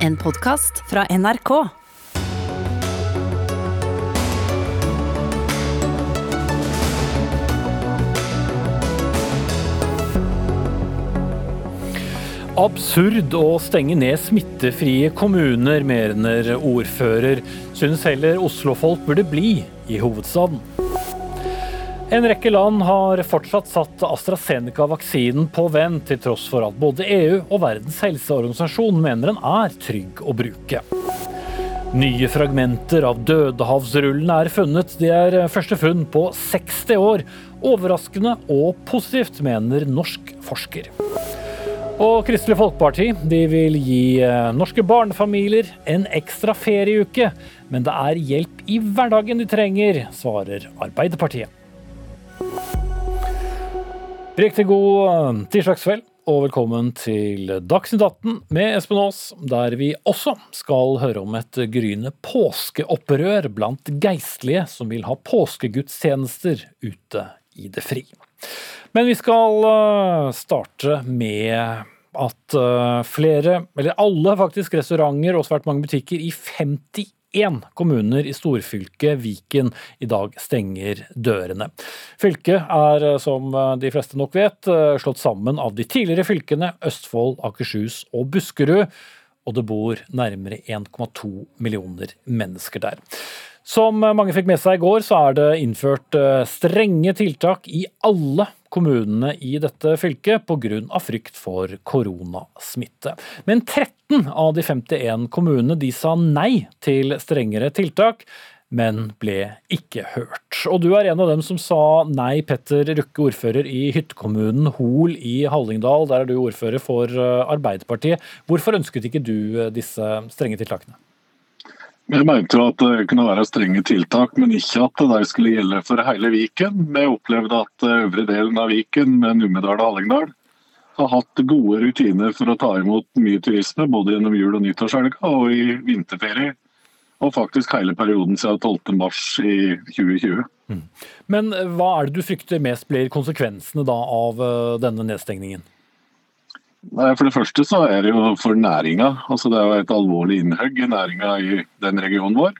En podkast fra NRK. Absurd å stenge ned smittefrie kommuner, mener ordfører. Synes heller Oslo-folk burde bli i hovedstaden. En rekke land har fortsatt satt AstraZeneca-vaksinen på vent, til tross for at både EU og Verdens helseorganisasjon mener den er trygg å bruke. Nye fragmenter av Dødehavsrullen er funnet. De er første funn på 60 år. Overraskende og positivt, mener norsk forsker. Og Kristelig Folkeparti de vil gi eh, norske barnefamilier en ekstra ferieuke. Men det er hjelp i hverdagen de trenger, svarer Arbeiderpartiet. Riktig god tirsdagskveld og velkommen til Dagsnytt 18 med Espen Aas, der vi også skal høre om et gryende påskeopprør blant geistlige som vil ha påskegudstjenester ute i det fri. Men vi skal eh, starte med at eh, flere, eller alle faktisk, restauranter og svært mange butikker i 51 kommuner i storfylket Viken i dag stenger dørene. Fylket er, eh, som de fleste nok vet, slått sammen av de tidligere fylkene Østfold, Akershus og Buskerud, og det bor nærmere 1,2 millioner mennesker der. Som mange fikk med seg i går, så er det innført strenge tiltak i alle kommunene i dette fylket pga. frykt for koronasmitte. Men 13 av de 51 kommunene de sa nei til strengere tiltak, men ble ikke hørt. Og du er en av dem som sa nei, Petter Rukke, ordfører i hyttekommunen Hol i Hallingdal. Der er du ordfører for Arbeiderpartiet. Hvorfor ønsket ikke du disse strenge tiltakene? Vi mente jo at det kunne være strenge tiltak, men ikke at det skulle gjelde for hele Viken. Vi opplevde at øvre delen av Viken, med Numedal og Hallingdal, har hatt gode rutiner for å ta imot mye turisme, både gjennom jul- og nyttårshelga og i vinterferie. Og faktisk hele perioden siden 12.3 i 2020. Mm. Men hva er det du frykter mest blir konsekvensene da av denne nedstengningen? For det første så er det jo for næringa. Altså det er jo et alvorlig innhugg i næringa i den regionen vår.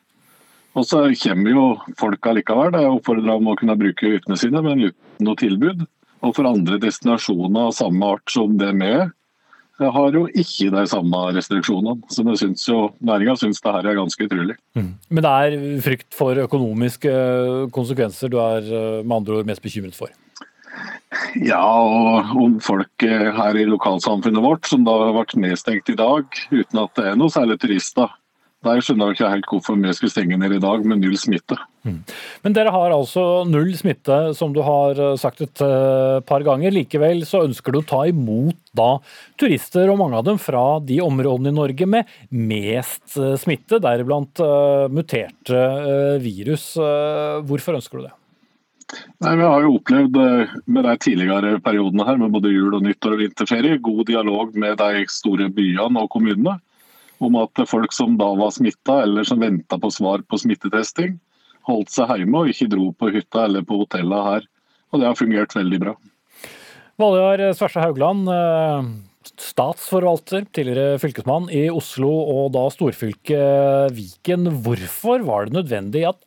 Og så kommer jo folk allikevel. Det er oppfordra om å kunne bruke hyttene sine, men uten noe tilbud. Og for andre destinasjoner av samme art som det med, har jo ikke de samme restriksjonene. Så det synes jo, næringa syns det her er ganske utrolig. Mm. Men det er frykt for økonomiske konsekvenser du er med andre ord mest bekymret for? Ja, og om folk her i lokalsamfunnet vårt som da har vært nedstengt i dag uten at det er noe særlig turister. Der skjønner jeg ikke helt hvorfor vi skulle stenge ned i dag med null smitte. Mm. Men dere har altså null smitte, som du har eh, sagt et uh, par ganger. Likevel så ønsker du å ta imot da turister, og mange av dem fra de områdene i Norge med mest smitte, deriblant muterte virus. Hvorfor ønsker du det? Nei, Vi har jo opplevd eh, med de tidligere periodene her, med både jul, og nyttår og vinterferie, god dialog med de store byene og kommunene om at folk som da var smitta eller som venta på svar på smittetesting, holdt seg hjemme og ikke dro på hytta eller på hotellene her. Og det har fungert veldig bra. Valjar Sverse Haugland, eh, statsforvalter, tidligere fylkesmann i Oslo og da storfylket Viken. Hvorfor var det nødvendig at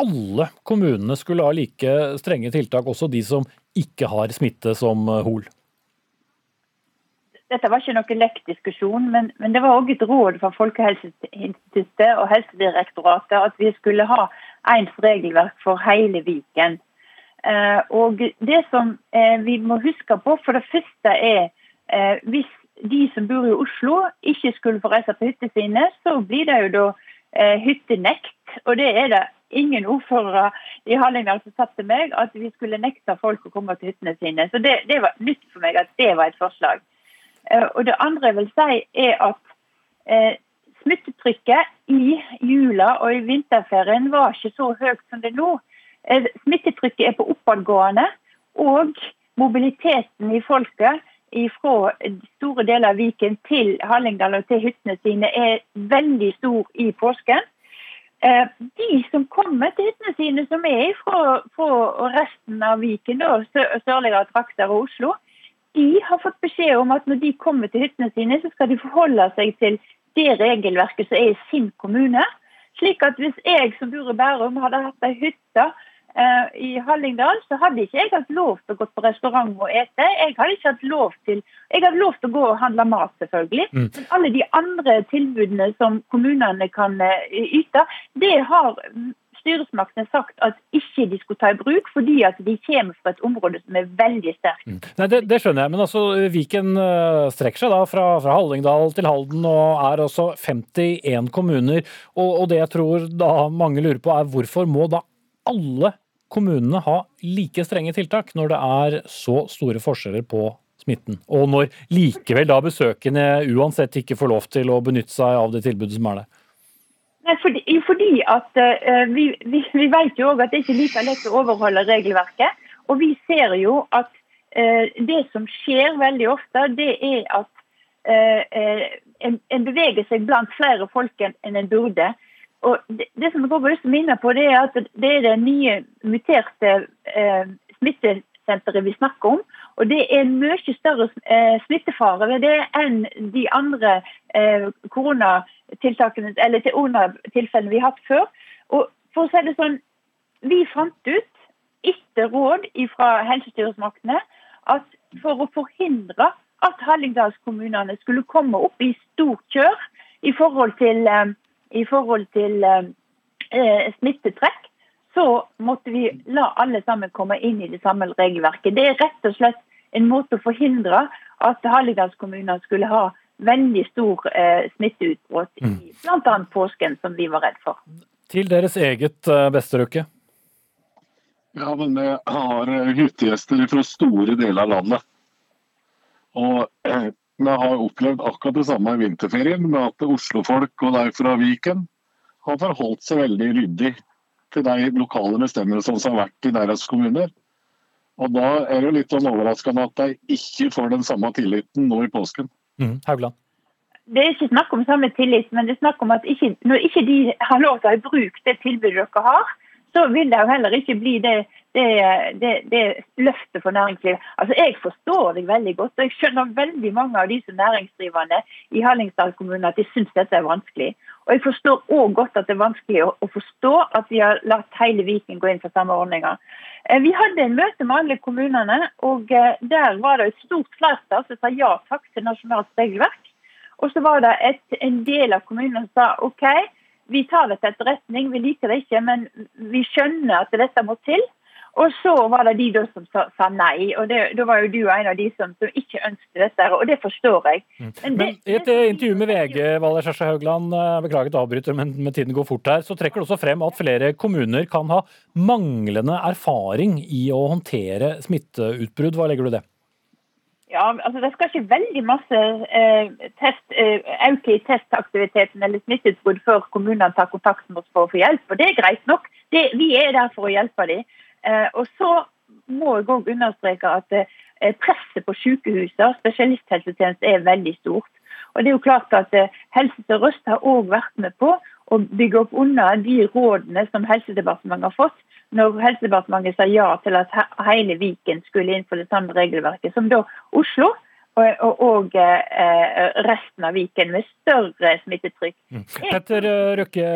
alle kommunene skulle ha like strenge tiltak, også de som ikke har smitte som eh, Hol? Dette var ikke noen lekk diskusjon, men, men, det var òg et råd fra Folkehelseinstituttet og Helsedirektoratet at vi skulle ha ens regelverk for hele Viken. Eh, og det som eh, vi må huske på, for det første er hvis de som bor i Oslo ikke skulle få reise på hyttene sine, så blir det jo da hyttenekt. Og det er det ingen ordførere i Hallingdal som sa til meg at vi skulle nekte folk å komme til hyttene sine. Så det, det, var nytt for meg at det var et forslag. Uh, og Det andre jeg vil si, er at eh, smittetrykket i jula og i vinterferien var ikke så høyt som det er nå. Eh, smittetrykket er på oppadgående, og mobiliteten i folket fra store deler av Viken til Hallingdal og til hyttene sine er veldig stor i påsken. Eh, de som kommer til hyttene sine, som er fra, fra resten av Viken, da, sørligere trakter og Oslo, de har fått beskjed om at når de kommer til hyttene sine, så skal de forholde seg til det regelverket som er i sin kommune. Slik at hvis jeg som bor i Bærum hadde hatt ei hytte i Hallingdal, så hadde ikke jeg hatt lov til å gå på restaurant og ete. Jeg hadde ikke hatt lov til Jeg hadde lov til å gå og handle mat, selvfølgelig. Mm. Men alle de andre tilbudene som kommunene kan eh, yte, det har styresmaktene sagt at ikke de skulle ta i bruk, fordi at de kommer fra et område som er veldig sterkt. Mm. Nei, det, det skjønner jeg, men altså Viken eh, strekker seg da fra, fra Hallingdal til Halden og er også 51 kommuner. Og, og det jeg tror da mange lurer på er hvorfor må da alle kommunene ha like strenge tiltak når det er så store forskjeller på smitten? Og når likevel da besøkende uansett ikke får lov til å benytte seg av det tilbudet som er der? Fordi, fordi at uh, vi, vi, vi, vet jo også at det ikke er like lett å overholde regelverket. Og vi ser jo at uh, det som skjer veldig ofte, det er at uh, en, en, beveger seg blant flere folk enn en burde. Og det, det som jeg har lyst til minne på, det er at det er det nye muterte smittesenteret vi snakker om. Og det er en mye større eh, smittefare ved det enn de andre eh, koronatiltakene, eller tilfellene vi har hatt før. Og for å si det sånn, vi fant ut, etter råd fra helsestyresmaktene, at for å forhindre at Hallingdalskommunene skulle komme opp i stort kjør i forhold til, eh, i forhold til eh, eh, smittetrekk, så måtte vi la alle sammen komme inn i det samme regelverket. Det er rett og slett en måte å forhindre at Hallingdalskommunene skulle ha veldig stor eh, smitteutbrudd i mm. bl.a. påsken, som vi var redd for. Til deres eget eh, beste? Ja, men vi har eh, hyttegjester fra store deler av landet. Og eh, vi har opplevd akkurat det samme i vinterferien, med at oslofolk og de fra Viken har forholdt seg veldig ryddig til de lokale bestemmelsene som har vært i deres kommuner. Og Da er det litt sånn overraskende at de ikke får den samme tilliten nå i påsken. Mm, Haugland. Det er ikke snakk om samme tillit, men det er snakk om at ikke, når ikke de har lov til å bruke det tilbudet dere har, så vil det jo heller ikke bli det, det, det, det løftet for næringslivet. Altså, Jeg forstår deg veldig godt, og jeg skjønner veldig mange av de som næringsdrivende i Hallingsdal kommune at de syns dette er vanskelig. Og jeg forstår òg godt at det er vanskelig å, å forstå at vi har latt hele Viken gå inn for samme ordninger. Eh, vi hadde en møte med alle kommunene, og eh, der var det et stort flertall som sa ja takk til nasjonalt regelverk. Og så var det et, en del av kommunene som sa OK, vi tar det til etterretning, vi liker det ikke, men vi skjønner at dette må til. Og så var det de som sa, sa nei, og da var jo du en av de som, som, ikke ønsket dette. Og det forstår jeg. Men, Men, men I et intervju med VG Valer Kjersti Haugland, eh, beklaget avbryter, men, men, tiden går fort her, så trekker du også frem at flere kommuner kan ha manglende erfaring i å håndtere smitteutbrudd. Hva legger du i det? Ja, altså Det skal ikke veldig masse eh, test, eh, testaktiviteten eller smitteutbrudd før kommunene tar kontakt med oss for å få hjelp. og Det er greit nok. Det, vi er der for å hjelpe dem. Eh, og så må jeg òg understreke at eh, presset på sykehusene, spesialisthelsetjenesten, er veldig stort. Og det er jo klart at eh, Helse Sør-Øst har òg vært med på å bygge opp under de rådene som Helsedepartementet har fått, når Helsedepartementet sa ja til at hele Viken skulle inn for det samme regelverket som da Oslo og, og eh, resten av Viken med større smittetrykk. Mm. Petter eh, Røkke,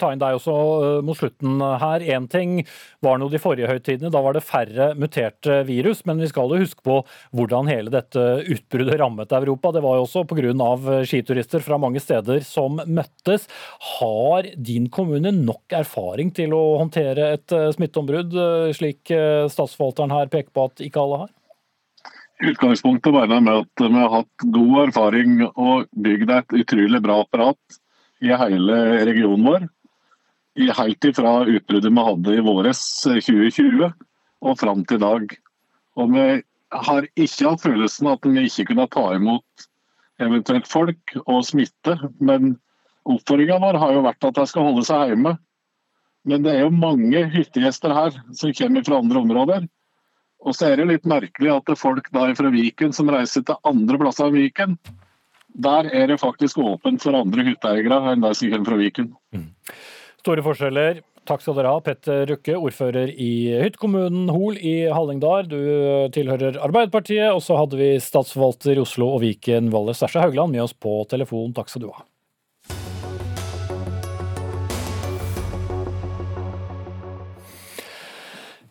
ta inn deg også eh, mot slutten her. Én ting var nå de forrige høytidene, da var det færre muterte virus. Men vi skal jo huske på hvordan hele dette utbruddet rammet Europa. Det var jo også pga. skiturister fra mange steder som møttes. Har din kommune nok erfaring til å håndtere et smitteombrudd, slik statsforvalteren her peker på at ikke alle har? Utgangspunktet bare med at vi har hatt god erfaring og bygd et utrolig bra apparat i hele regionen vår. Helt ifra utbruddet vi hadde i våres 2020 og fram til i dag. Og vi har ikke hatt følelsen at vi ikke kunne ta imot eventuelt folk og smitte. Men oppfordringa vår har jo vært at de skal holde seg hjemme. Men det er jo mange hyttegjester her som kommer fra andre områder. Og så er det litt merkelig at det er folk da fra Viken som reiser til andre plasser av Viken, der er det faktisk åpent for andre hytteeiere enn de som kommer fra Viken. Mm. Store forskjeller. Takk skal dere ha, Petter Rukke, ordfører i hyttekommunen Hol i Hallingdal. Du tilhører Arbeiderpartiet. Og så hadde vi statsforvalter i Oslo og Viken, Valle Stæsje Haugland, med oss på telefon. Takk skal du ha.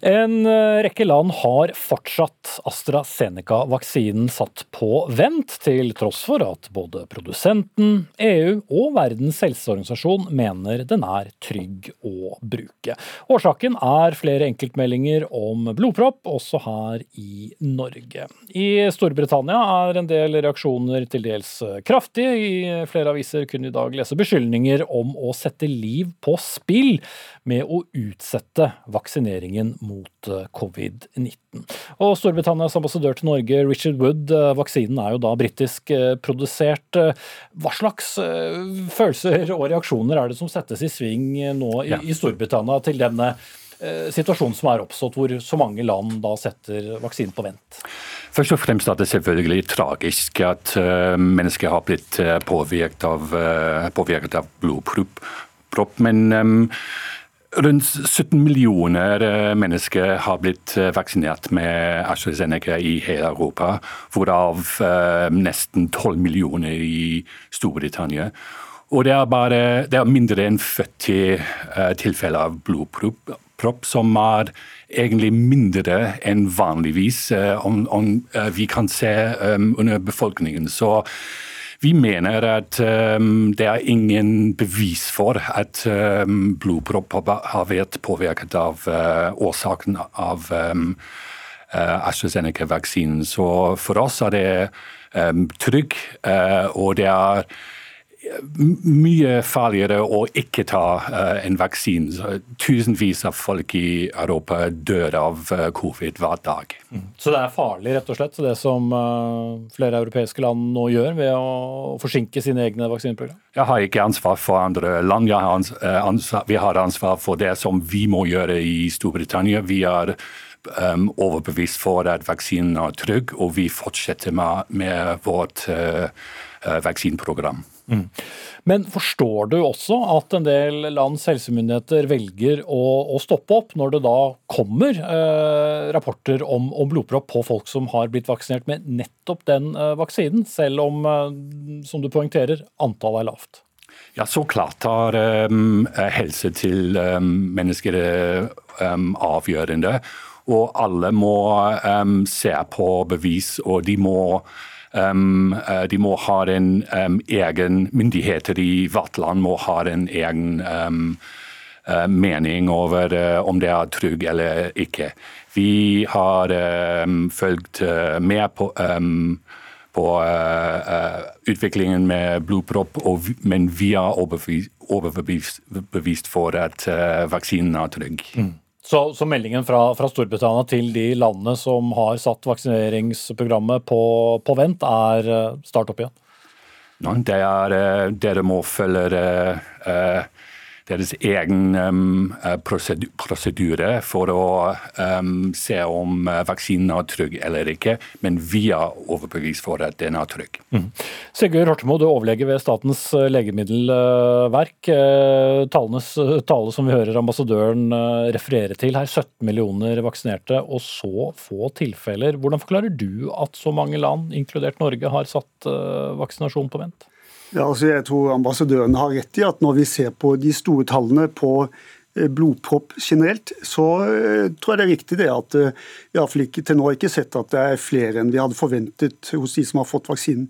En eh, rekke land har fortsatt AstraZeneca-vaksinen satt på vent, til tross for at både produsenten, EU og Verdens helseorganisasjon mener den er trygg å bruke. Årsaken er flere enkeltmeldinger om blodpropp, også her i Norge. I Storbritannia er en del reaksjoner til dels kraftige. I flere aviser kunne i dag lese beskyldninger om å sette liv på spill med å utsette vaksineringen mot eh, covid-19. Og Storbritannias ambassadør til Norge, Richard Wood, eh, vaksinen er jo da britisk eh, produsert. Hva slags følelser og reaksjoner er det som settes i sving nå i, i Storbritannia til denne situasjonen som er oppstått, hvor så mange land da setter vaksinen på vent? Først og fremst er det selvfølgelig tragisk at mennesker har blitt påvirket av, påvirket av blodpropp. Men um, Rundt 17 millioner eh, mennesker har blitt eh, vaksinert med AstraZeneca i hele Europa, hvorav eh, nesten 12 millioner i Storbritannia. Og det er, bare, det er mindre enn 40 tilfeller av blodpropp, som er egentlig mindre enn vanligvis om, om vi kan se under befolkningen. Så vi mener at um, det er ingen bevis for at um, blodpropp har vært påvirket av uh, årsaken av um, uh, AstraZeneca-vaksinen. Så for oss er det um, trygg, uh, og det er mye farligere å ikke ta uh, en vaksine. Tusenvis av folk i Europa dør av uh, covid hver dag. Mm. Så det er farlig, rett og slett, det som uh, flere europeiske land nå gjør ved å forsinke sine egne vaksineprogram? Jeg har ikke ansvar for andre land. Har ansvar, vi har ansvar for det som vi må gjøre i Storbritannia. Vi er um, overbevist for at vaksinen er trygg, og vi fortsetter med, med vårt vaksineprogram. Mm. Men forstår du også at en del lands helsemyndigheter velger å, å stoppe opp når det da kommer eh, rapporter om, om, blodpropp på folk som har blitt vaksinert med nettopp den eh, vaksinen, selv om, eh, som du poengterer, antallet er lavt? Ja, så klart tar um, helse til um, mennesker um, avgjørende. Og alle må se på bevis, og de må de må ha en egen Myndigheter i hvert land må ha en egen uh, mening over uh, om det er trygg eller ikke. Vi har fulgt uh, med på, på utviklingen med blodpropp, men vi er overbevist, overbevist for at vaksinen er trygg. Mm. Så, så, meldingen fra, fra, Storbritannia til de landene som har satt vaksineringsprogrammet på, på vent, er eh, start opp igjen? Nei, det er, eh, dere må følge uh, deres egen um, prosedyre for å um, se om vaksinen er trygg eller ikke, men vi er overbevist for at den er trygg. Mm. Sigurd Hortemo, du er ved Statens legemiddelverk. Talenes, tale som vi hører ambassadøren referere til her, 17 millioner vaksinerte og så få tilfeller. Hvordan forklarer du at så mange land, inkludert Norge, har satt vaksinasjon på vent? Ja, altså jeg tror ambassadøren har rett i at når vi ser på de store tallene på eh, blodpropp generelt, så eh, tror jeg det er riktig det at eh, iallfall ikke til nå ikke sett at det er flere enn vi hadde forventet hos de som har fått vaksinen.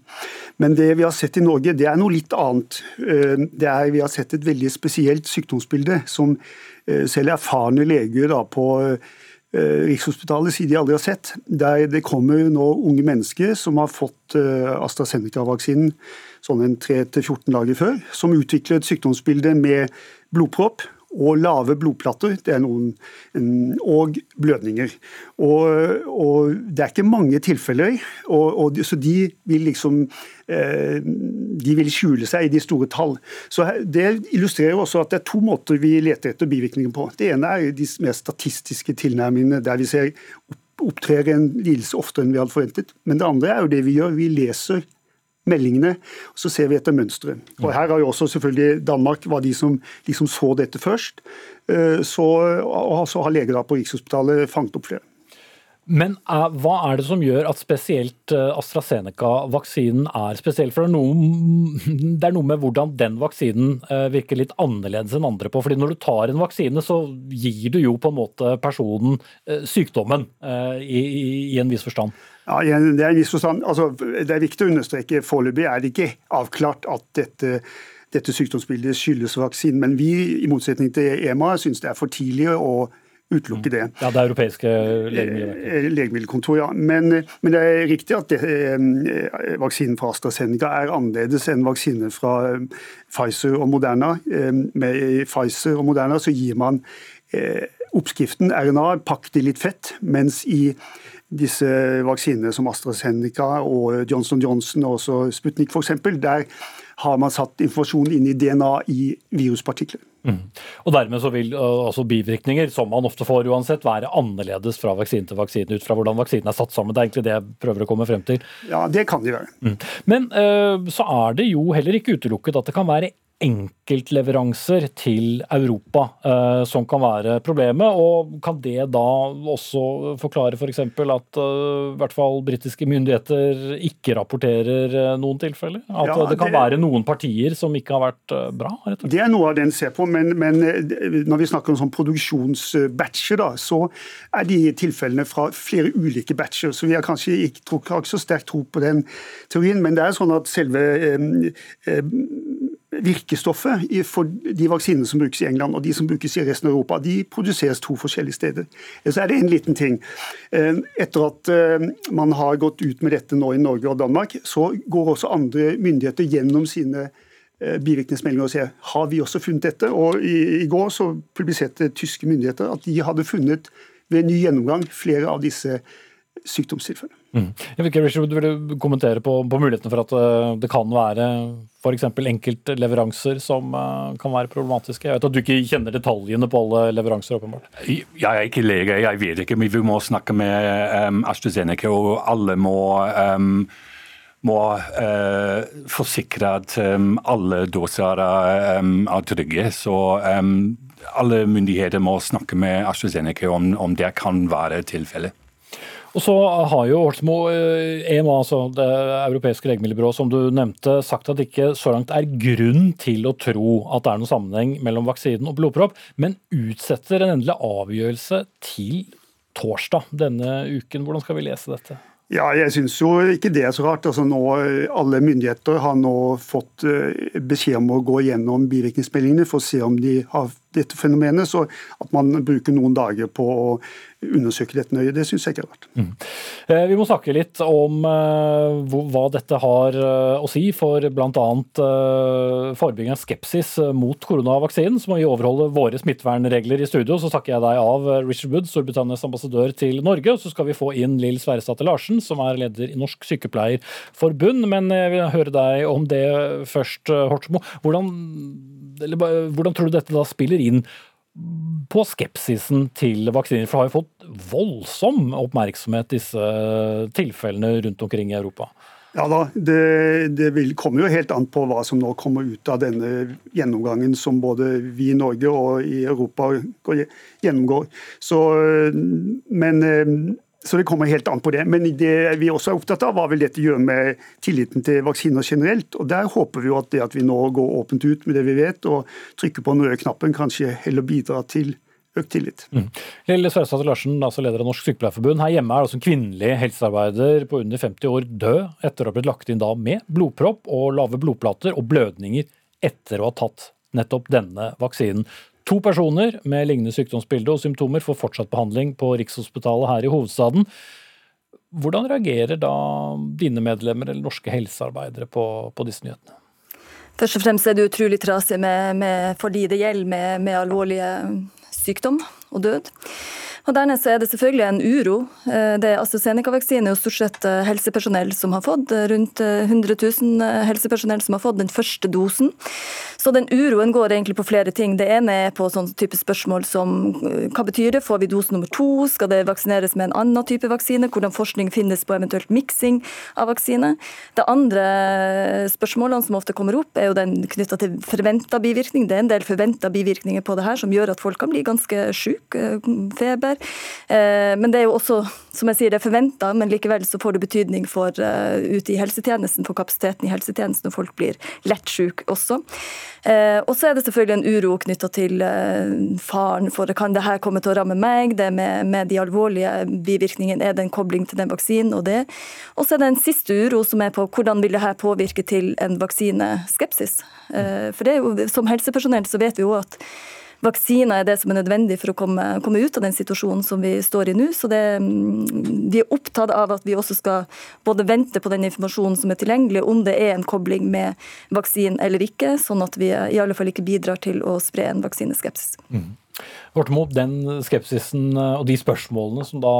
Men det vi har sett i Norge, det er noe litt annet. Det er, vi har sett et veldig spesielt sykdomsbilde som selv erfarne leger da, på Rikshospitalet sier de aldri har sett. Der det kommer nå unge mennesker som har fått AstraZeneca-vaksinen sånn en 3-14 dager før, som utvikler et med blodpropp og lave blodplater det er noen, og blødninger. Og, og, Det er ikke mange tilfeller, og, og, så de vil liksom eh, de vil skjule seg i de store tall. Så Det illustrerer også at det er to måter vi leter etter bivirkninger på. Det ene er de mer statistiske tilnærmingene, der vi ser opptrer en lidelse oftere enn vi hadde forventet. Men det andre er jo det vi gjør. Vi leser meldingene, og så ser vi etter mønsteret. Og Her har jo også selvfølgelig Danmark var de som liksom så dette først. Eh, så, og så har leger på Rikshospitalet fanget opp flere. Men uh, hva er det som gjør at spesielt uh, AstraZeneca-vaksinen er spesiell? For det er, noe, det er, noe, med hvordan den vaksinen uh, virker litt annerledes enn andre på. fordi når du tar en vaksine, så gir du jo på en måte personen sykdommen i, i, i, en viss forstand. Ja, det er en viss forstand. Altså, det er viktig å understreke foreløpig er det ikke avklart at dette dette sykdomsbildet skyldes vaksinen. Men vi, i motsetning til EMA, syns det er for tidlig å utelukke det. Ja, Det europeiske legemiddelkontoret. Eh, legemiddelkontor, ja. Men, men, det er riktig at det, eh, vaksinen fra AstraZeneca er annerledes enn vaksinen fra eh, Pfizer og Moderna. Med Pfizer og Moderna så gir man oppskriften RNA, pakket i litt fett, mens i disse vaksinene som AstraZeneca og Johnson Johnson og også Sputnik f.eks., der har man satt informasjon inn i DNA i viruspartikler. Mm. Og Dermed så vil altså bivirkninger, som man ofte får uansett, være annerledes fra vaksine til vaksine, ut fra hvordan vaksinen er satt sammen. Det er egentlig det jeg prøver å komme frem til. Ja, det kan de være. Mm. Men uh, så er det jo heller ikke utelukket at det kan være enkeltleveranser til Europa eh, som kan være problemet. og Kan det da også forklare f.eks. For at eh, i hvert fall britiske myndigheter ikke rapporterer eh, noen tilfeller? At ja, det kan det, være noen partier som ikke har vært eh, bra? Det er noe av det en ser på, men, men eh, når vi snakker om sånn produksjonsbatcher, da, så er de tilfellene fra flere ulike batcher. Så vi har kanskje ikke, har ikke så sterk tro på den teorien, men det er sånn at selve eh, virkestoffet for de vaksinene som brukes i England og de som brukes i resten av Europa, de produseres to forskjellige steder. Så er det en liten ting. Eh, etter at eh, man har gått ut med dette nå i Norge og Danmark, så går også andre myndigheter gjennom sine eh, bivirkningsmeldinger og sier, har vi også funnet dette. Og i, i går så publiserte tyske myndigheter at de hadde funnet ved ny gjennomgang flere av disse sykdomstilfellene. Mm. Jeg vet ikke, Richard, du kommentere på, på mulighetene for at uh, det kan være f.eks. enkeltleveranser som uh, kan være problematiske? Jeg vet at du ikke kjenner detaljene på alle leveranser, åpenbart. Jeg er ikke lege, jeg vet ikke. Men vi må snakke med um, AstraZeneca, og alle må um, må uh, forsikre at um, alle doser um, er trygge. Så um, alle myndigheter må snakke med AstraZeneca om, om det kan være tilfellet. Og så har jo Holsmo, EMA, eh, altså det europeiske legemiddelbyrået, som du nevnte, sagt at det ikke så langt er grunn til å tro at det er noen sammenheng mellom vaksinen og blodpropp, men utsetter en endelig avgjørelse til torsdag denne uken. Hvordan skal vi lese dette? Ja, jeg syns jo ikke det er så rart. Altså nå, alle myndigheter har nå fått eh, beskjed om å gå gjennom bivirkningsmeldingene for å se om de har dette fenomenet. Så at man bruker noen dager på å undersøke dette nøye, det syns jeg ikke er rart. Mm. Eh, vi må snakke litt om uh, hva dette har uh, å si for bl.a. Forebygging av skepsis mot koronavaksinen. Så må vi overholde våre smittevernregler i studio. Så takker jeg deg av, Richard Wood, Storbritannias ambassadør til Norge. Og så skal vi få inn Lill Sverresdatter Larsen, som er leder i Norsk Sykepleierforbund. Men jeg vil høre deg om det først, Hortsmo. Hvordan, eller, hvordan tror du dette da spiller inn på skepsisen til vaksiner? For det har jo fått voldsom oppmerksomhet, disse tilfellene rundt omkring i Europa. Ja da, Det, det vil, kommer jo helt an på hva som nå kommer ut av denne gjennomgangen som både vi i Norge og i Europa gjennomgår. Så, men så det kommer helt an på det. Men det vi også er opptatt av, hva vil dette gjøre med tilliten til vaksiner generelt? Og Der håper vi jo at det at vi nå går åpent ut med det vi vet, og trykker på den røde knappen, kanskje heller bidrar til økt tillit. Mm. Lille Sørstad Larsen, altså leder av Norsk Sykepleierforbund. Her hjemme er altså en kvinnelig helsearbeider på under 50 år død etter å ha blitt lagt inn da med blodpropp og lave blodplater og blødninger etter å ha tatt nettopp denne vaksinen. To personer med lignende sykdomsbilde og symptomer får fortsatt behandling på Rikshospitalet her i hovedstaden. Hvordan reagerer da dine medlemmer eller norske helsearbeidere på, på disse nyhetene? Først og fremst er det utrolig trasig med, med, for de det gjelder med, med alvorlige sykdom og død. Og Dernest er det selvfølgelig en uro. Eh, det er AstraZeneca-vaksine og stort sett eh, helsepersonell som har fått. Eh, rundt 100 000 helsepersonell som har fått den første dosen. Så den uroen går egentlig på flere ting. Det ene er på sånn type spørsmål som hva betyr det, får vi dose nummer to, skal det vaksineres med en annen type vaksine, hvordan forskning finnes på eventuelt miksing av vaksine. Det andre spørsmålene som ofte kommer opp, er jo den knytta til forventa bivirkning. Det er en del forventa bivirkninger på det her som gjør at folk kan bli ganske syke, feber. Men det er jo også, som jeg sier, det er forventa, men likevel så får det betydning for ute i helsetjenesten, for kapasiteten i helsetjenesten, og folk blir lett syke også. Eh, og så er det selvfølgelig en uro knytta til eh, faren for kan det her komme til å ramme meg, det med, med de alvorlige bivirkningene, er det en kobling til den vaksinen og det. Og så er det en siste uro som er på hvordan vil det her påvirke til en vaksineskepsis. Eh, for det er jo, som helsepersonell så vet vi jo at vaksiner er det som er nødvendig for å komme, komme ut av den situasjonen som vi står i nå. Så det, mm, vi er opptatt av at vi også skal både vente på den informasjonen som er tilgjengelig, om det er en kobling med vaksinen eller ikke, sånn at vi i alle fall ikke bidrar til å spre en vaksineskepsis. Mm. Vortemo, den skepsisen eh, og de spørsmålene som da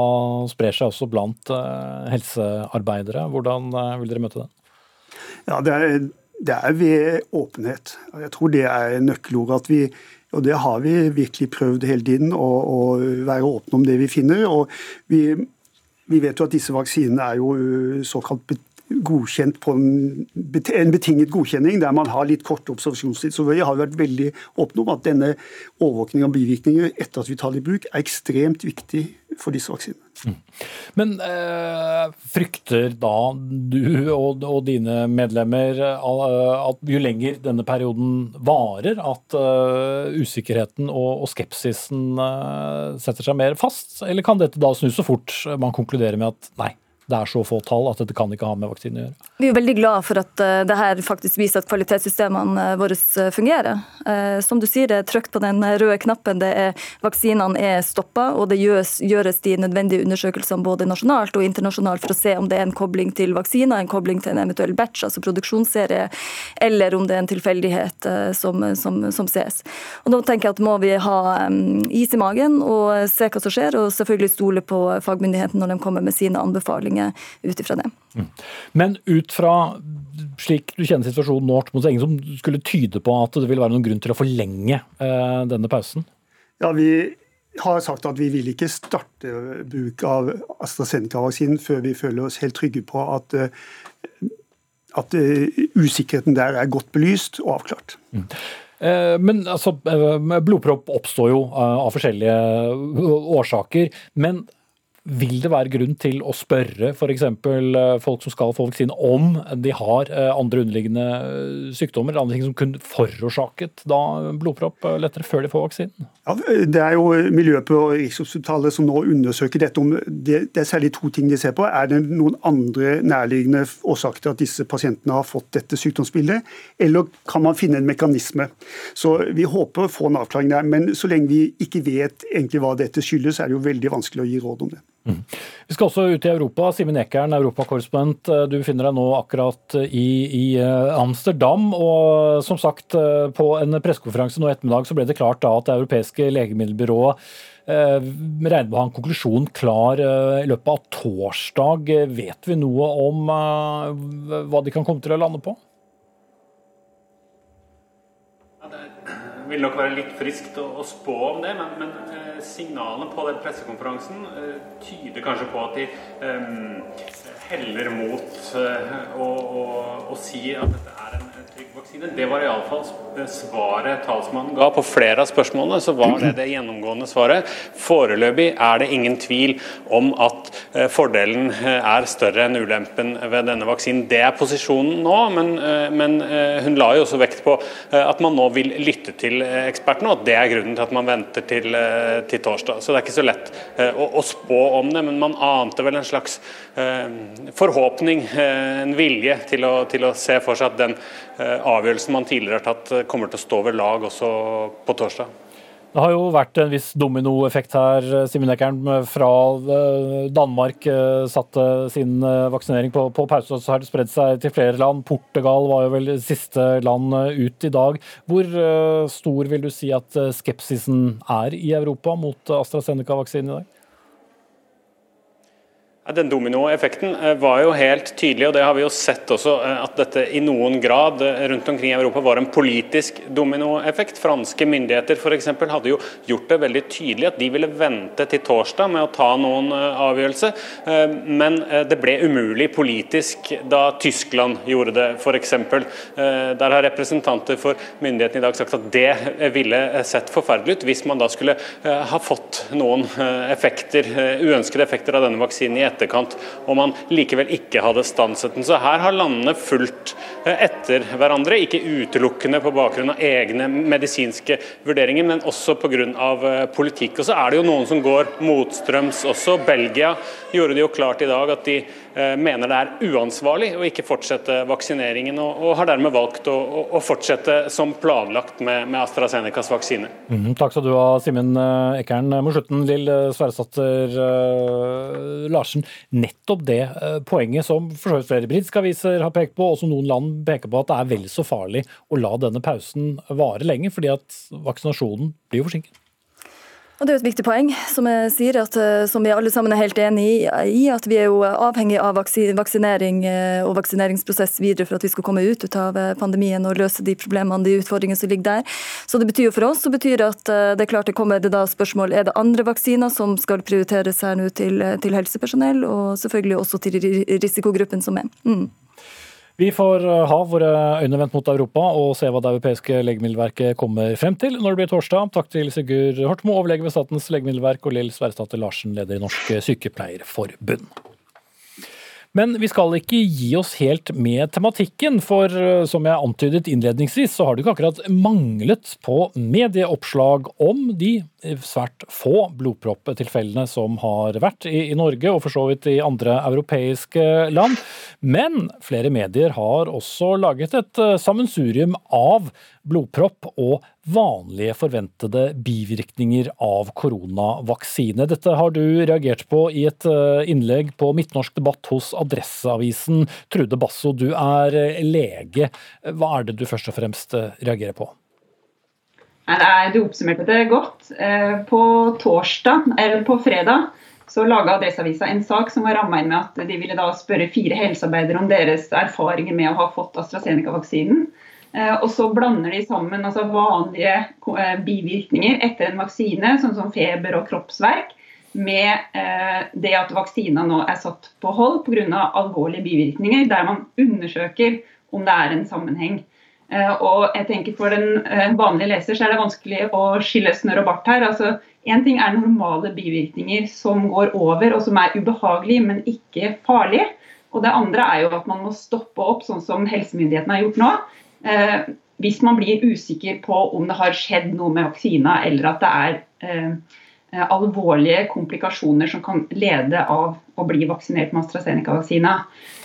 sprer seg også blant uh, helsearbeidere, hvordan uh, vil dere møte det? Ja, det er, det er ved åpenhet. Jeg tror det er nøkkelordet. At vi og det har vi virkelig prøvd hele tiden, å, å være åpne om det vi finner. og vi, vi vet jo at disse vaksinene er jo øh, såkalt godkjent på en, betinget godkjenning, der man har litt kort observasjonstid. Så vi har vært veldig åpne om at denne overvåkningen av bivirkninger etter at vi tar det i bruk, er ekstremt viktig for disse vaksinene. Mm. Men øh, frykter da du og, og, dine medlemmer eh, at jo lenger denne perioden varer, at øh, usikkerheten og, og skepsisen setter seg mer fast? Eller kan dette da snu så fort man konkluderer med at nei, det er så få tall at dette kan ikke ha med vaksine å gjøre. Vi er veldig glad for at uh, det her faktisk viser at kvalitetssystemene uh, våre uh, fungerer. Som du sier, det er trykt på den røde knappen. det er Vaksinene er stoppa, og det gjøres, gjøres, de nødvendige undersøkelsene både nasjonalt og internasjonalt for å se om det er en kobling til vaksiner, en kobling til en eventuell batch, altså produksjonsserie, eller om det er en tilfeldighet som, som, som, ses. Og Da tenker jeg at må vi ha um, is i magen og se hva som skjer, og selvfølgelig stole på fagmyndighetene når de kommer med sine anbefalinger Stortinget ut ifra det. Mm. Men ut fra slik du kjenner situasjonen nå, det ingen som skulle tyde på at det vil være noen grunn til å forlenge eh, denne pausen? Ja, vi har sagt at vi vil ikke starte bruk av AstraZeneca-vaksinen før vi føler oss helt trygge på at, eh, at eh, usikkerheten der er godt belyst og avklart. Mm. Men altså, blodpropp oppstår jo av forskjellige årsaker. Men vil det være grunn til å spørre f.eks. Eh, folk som skal få vaksine, om de har eh, andre underliggende eh, sykdommer andre ting som kunne forårsaket da blodpropp lettere før de får vaksinen? Ja, det er jo miljøet på Rikshospitalet som nå undersøker dette. om det, det, er særlig to ting de ser på. Er det noen andre nærliggende årsaker til at disse pasientene har fått dette sykdomsbildet, eller kan man finne en mekanisme? Så Vi håper å få en avklaring der, men så lenge vi ikke vet egentlig hva dette skyldes, er det jo veldig vanskelig å gi råd om det. Vi skal også ut i Europa. Simen Ekern, europakorrespondent. Eh, du befinner deg nå akkurat i, i, eh, Amsterdam. og som sagt, eh, På en pressekonferanse nå ettermiddag så ble det klart da at det europeiske legemiddelbyrået eh, regner med å ha en konklusjon klar eh, i løpet av torsdag. Vet vi noe om eh, hva de kan komme til å lande på? Vil nok være litt friskt å, å spå om det, men, men signalene på den pressekonferansen eh, tyder kanskje på at de um, heller mot å, å, å, si at dette er en trygg vaksine. Det var iallfall svaret talsmannen ga. På flere av spørsmålene så var det det gjennomgående svaret. Foreløpig er det ingen tvil om at eh, fordelen eh, er større enn ulempen ved denne vaksinen. Det er posisjonen nå, men, eh, men hun la jo også vekt på at man nå vil lytte til ekspertene, og at det er grunnen til at man venter til, til torsdag. Så det er ikke så lett å, å, spå om det, men man ante vel en slags forhåpning, en vilje til å, til å se for seg at den Eh, avgjørelsen man tidligere har tatt, eh, kommer til å stå ved lag også på torsdag. Det har jo vært en viss dominoeffekt her. Simen Ekern fra eh, Danmark satte sin vaksinering på, på pause, og så har det spredd seg til flere land. Portugal var jo vel siste land ut i dag. Hvor stor vil du si at skepsisen er i Europa mot AstraZeneca-vaksinen i dag? Den dominoeffekten eh, var jo helt tydelig, og det har vi jo sett også, eh, at dette i noen grad eh, rundt omkring i Europa var en politisk dominoeffekt. Franske myndigheter f.eks. hadde jo gjort det veldig tydelig at de ville vente til torsdag med å ta noen avgjørelse, men det ble umulig politisk da Tyskland gjorde det f.eks. Der har representanter for myndighetene i dag sagt at det ville sett forferdelig ut hvis man da skulle ha fått noen effekter, uønskede effekter av denne vaksinen i etterkant etterkant, og man likevel ikke hadde stanset den. Så her har landene fulgt eh, etter hverandre, ikke utelukkende på bakgrunn av egne medisinske vurderinger, men også pga. Eh, politikk. Og så er det jo noen som går motstrøms også. Belgia gjorde det jo klart i dag at de mener det er uansvarlig å ikke fortsette vaksineringen, og, og har dermed valgt å, å, fortsette som planlagt med, med AstraZenecas vaksine. Mm, takk skal du ha, Simen eh, Ekern. Mot slutten, Lill Sverresdatter uh, Larsen. Nettopp det uh, poenget som for flere britiske aviser har pekt på, og som noen land peker på, at det er vel så farlig å la denne pausen vare lenge, fordi at vaksinasjonen blir forsinket. Det er et viktig poeng, som jeg sier, at, eh, som vi alle sammen er helt enig i, at vi er jo avhengig av vaksinering eh, og vaksineringsprosess videre for at vi skal komme ut, ut av eh, pandemien og løse de problemene de utfordringene som ligger der. Så det betyr jo for oss så betyr at det er klart det kommer det da spørsmål er det andre vaksiner som skal prioriteres her nå til, til helsepersonell, og selvfølgelig også til risikogruppen som er. Mm. Vi får eh, ha våre øyne vendt mot Europa og se hva det europeiske legemiddelverket kommer frem til når det blir torsdag. Takk til Sigurd Hortmo, overlege ved Statens legemiddelverk, og Lill Sverresdatter Larsen, leder i Norsk Sykepleierforbund. Men vi skal ikke gi oss helt med tematikken, for eh, som jeg antydet innledningsvis, så har det ikke akkurat manglet på medieoppslag om de svært få blodpropptilfellene som har vært i, i Norge, og for så vidt i andre europeiske land. Men flere medier har også laget et eh, sammensurium av blodpropp og vanlige forventede bivirkninger av koronavaksine. Dette har du reagert på i et eh, innlegg på Midtnorsk debatt hos Adresseavisen. Trude Basso, du er eh, lege. Hva er det du først og fremst eh, reagerer på? Du oppsummerte det godt. På torsdag, eller på fredag så laga Adresseavisa en sak som var ramma inn med at de ville da spørre fire helsearbeidere om deres erfaringer med å ha fått AstraZeneca-vaksinen. Eh, og så blander de sammen altså vanlige eh, bivirkninger etter en vaksine, sånn som feber og kroppsverk, med eh, det at vaksina nå er satt på hold pga. alvorlige bivirkninger, der man undersøker om det er en sammenheng. Og jeg tenker For den vanlige leser så er det vanskelig å skille snørr og bart her. altså Én ting er normale bivirkninger som går over og som er ubehagelige, men ikke farlige. Og det andre er jo at man må stoppe opp, sånn som helsemyndighetene har gjort nå. Eh, hvis man blir usikker på om det har skjedd noe med vaksina, eller at det er eh, alvorlige komplikasjoner som kan lede av å bli vaksinert med AstraZeneca-vaksina.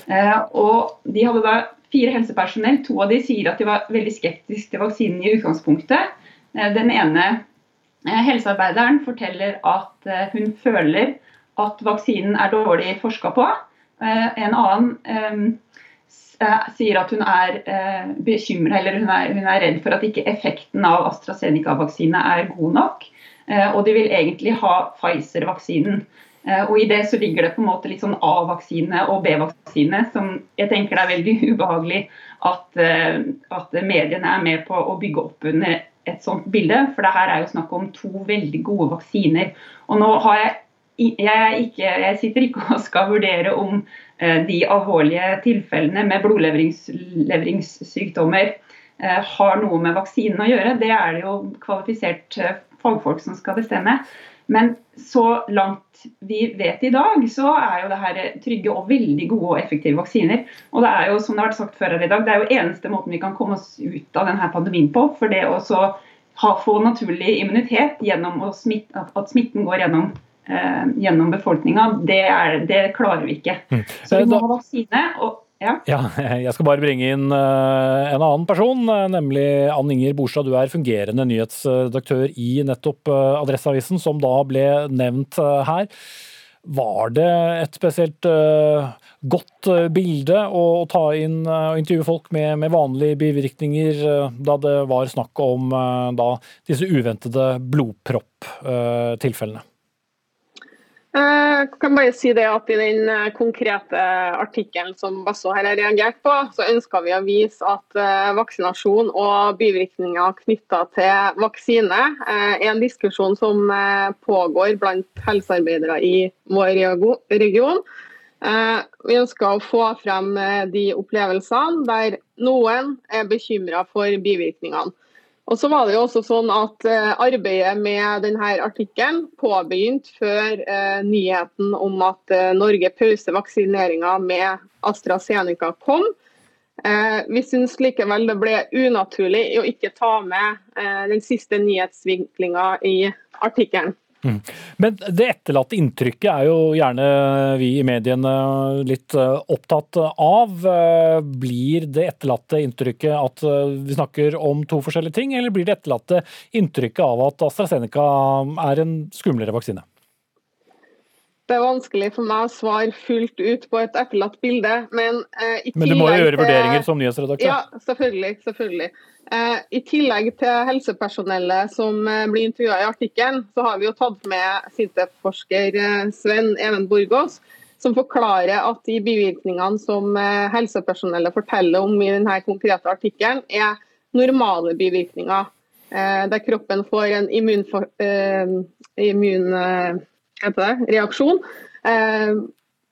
Eh, og de hadde da fire helsepersonell. To av de sier at de var veldig skeptiske til vaksinen i utgangspunktet. Den ene helsearbeideren forteller at hun føler at vaksinen er dårlig forska på. En annen Eh, sier at hun er eh, bekymra eller hun er, hun er, redd for at ikke effekten av AstraZeneca-vaksine er god nok. Eh, og de vil egentlig ha Pfizer-vaksinen. Og I det så ligger det på en måte litt sånn A-vaksine og B-vaksine, som jeg tenker det er veldig ubehagelig at, at, mediene er med på å bygge opp under et sånt bilde. For det her er jo snakk om to veldig gode vaksiner. Og nå har jeg jeg, ikke, jeg, sitter ikke og skal vurdere om eh, de alvorlige tilfellene med blodleveringssykdommer eh, har noe med vaksinen å gjøre. Det er det jo kvalifisert eh, fagfolk som skal bestemme. Men så langt vi vet i dag, så er jo det her trygge og veldig gode og effektive vaksiner. Og det er jo, som det har vært sagt før her i dag, det er jo eneste måten vi kan komme oss ut av denne pandemien på. For det å få naturlig immunitet gjennom smitte, at smitten går gjennom gjennom befolkninga, det, det, klarer vi ikke. Mm. Så vi må ha vaksine. og ja. ja. Jeg skal bare bringe inn uh, en annen person, nemlig Ann Inger Borstad. Du er fungerende nyhetsredaktør i nettopp Adresseavisen, som da ble nevnt her. Var det et spesielt godt bilde å, ta inn og intervjue folk med, med vanlige bivirkninger, da det var snakk om da, disse uventede blodpropptilfellene? Jeg kan bare si det at I den konkrete artikkelen som Basso her har reagert på, så ønsker vi å vise at vaksinasjon og bivirkninger knytta til vaksine er en diskusjon som pågår blant helsearbeidere i vår region. Eh, vi ønsker å få frem eh, de opplevelsene der noen er bekymra for bivirkningene. Og så var det jo også sånn at eh, Arbeidet med denne artikkelen påbegynte før nyheten om at Norge pauser vaksineringa med AstraZeneca kom. Vi syns likevel det ble unaturlig å ikke ta med den siste nyhetsvinklinga i artikkelen. Mm. Men det etterlatte inntrykket er jo gjerne vi i mediene litt eh, opptatt av. Eh, blir det etterlatte inntrykket at eh, vi snakker om to forskjellige ting, eller blir det etterlatte inntrykket av at AstraZeneca er en skumlere vaksine? Det er vanskelig for meg å svare fullt ut på et etterlatt bilde. Men, eh, men du må jo gjøre vurderinger som nyhetsredaktør? Ja, selvfølgelig. selvfølgelig. Eh, I tillegg til helsepersonellet som eh, blir intervjua i artikkelen, så har vi jo tatt med SINTEF-forsker eh, Sven Even Borgås, som forklarer at de bivirkningene som helsepersonellet forteller om i denne konkrete artikkelen, er normale bivirkninger. Der kroppen får en immunreaksjon immun, heter det, reaksjon. Eh,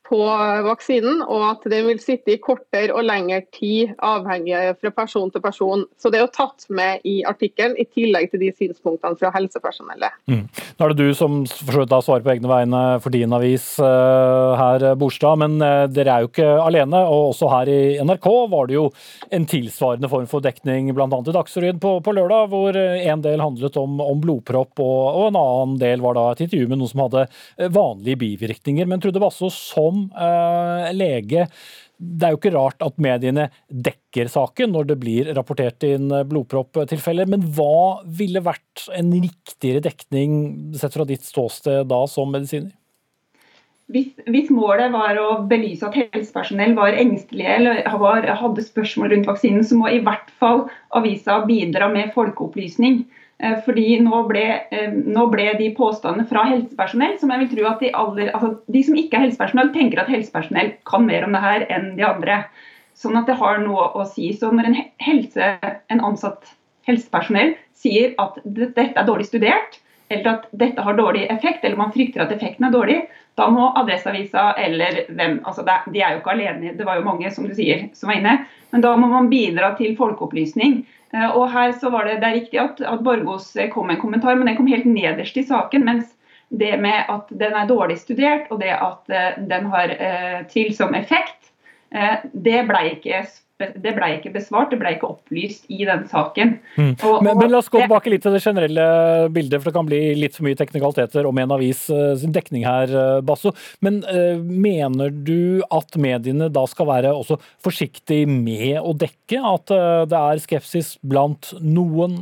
på vaksinen, og at den vil sitte i kortere og lengre tid, avhengig fra person til person. Så Det er jo tatt med i artikkelen, i tillegg til de synspunktene fra helsepersonellet. Mm. Nå er det du som svarer på egne vegne for din avis uh, her, Borstad, men uh, dere er jo ikke alene. og Også her i NRK var det jo en tilsvarende form for dekning, bl.a. i Dagsrevyen på, på, lørdag, hvor en del handlet om, om blodpropp, og, og, en annen del var da et intervju med noen som hadde vanlige bivirkninger. Men Trude Basso, som uh, lege. Det er jo ikke rart at mediene dekker saken når det blir rapportert inn blodpropptilfeller, men hva ville vært en riktigere dekning sett fra ditt ståsted da som medisiner? Hvis, hvis, målet var å belyse at helsepersonell var engstelige eller var, hadde spørsmål rundt vaksinen, så må i hvert fall avisa bidra med folkeopplysning. Eh, fordi nå ble, eh, nå ble, de påstandene fra helsepersonell som jeg vil tro at de, aller, altså de som ikke er helsepersonell, tenker at helsepersonell kan mer om det her enn de andre. Sånn at det har noe å si. Så når en, helse, en ansatt helsepersonell sier at dette er dårlig studert, eller at dette har dårlig effekt, eller man frykter at effekten er dårlig, da må Adresseavisa eller hvem altså De er jo ikke alene, det var jo mange som du sier, som var inne. Men da må man bidra til folkeopplysning. Eh, og her så var Det det er riktig at, at Borgos kom med en kommentar, men den kom helt nederst i saken. mens det med at den er dårlig studert og det at uh, den har TIL som effekt, det ble ikke det ble ikke besvart, det ble ikke opplyst i den saken. Mm. Og, men, men, la oss gå tilbake litt til det generelle bildet, for det kan bli litt for mye teknikaliteter om en avis uh, sin dekning her, uh, Basso. Men uh, mener du at mediene da skal være også forsiktig med å dekke at det er skepsis blant noen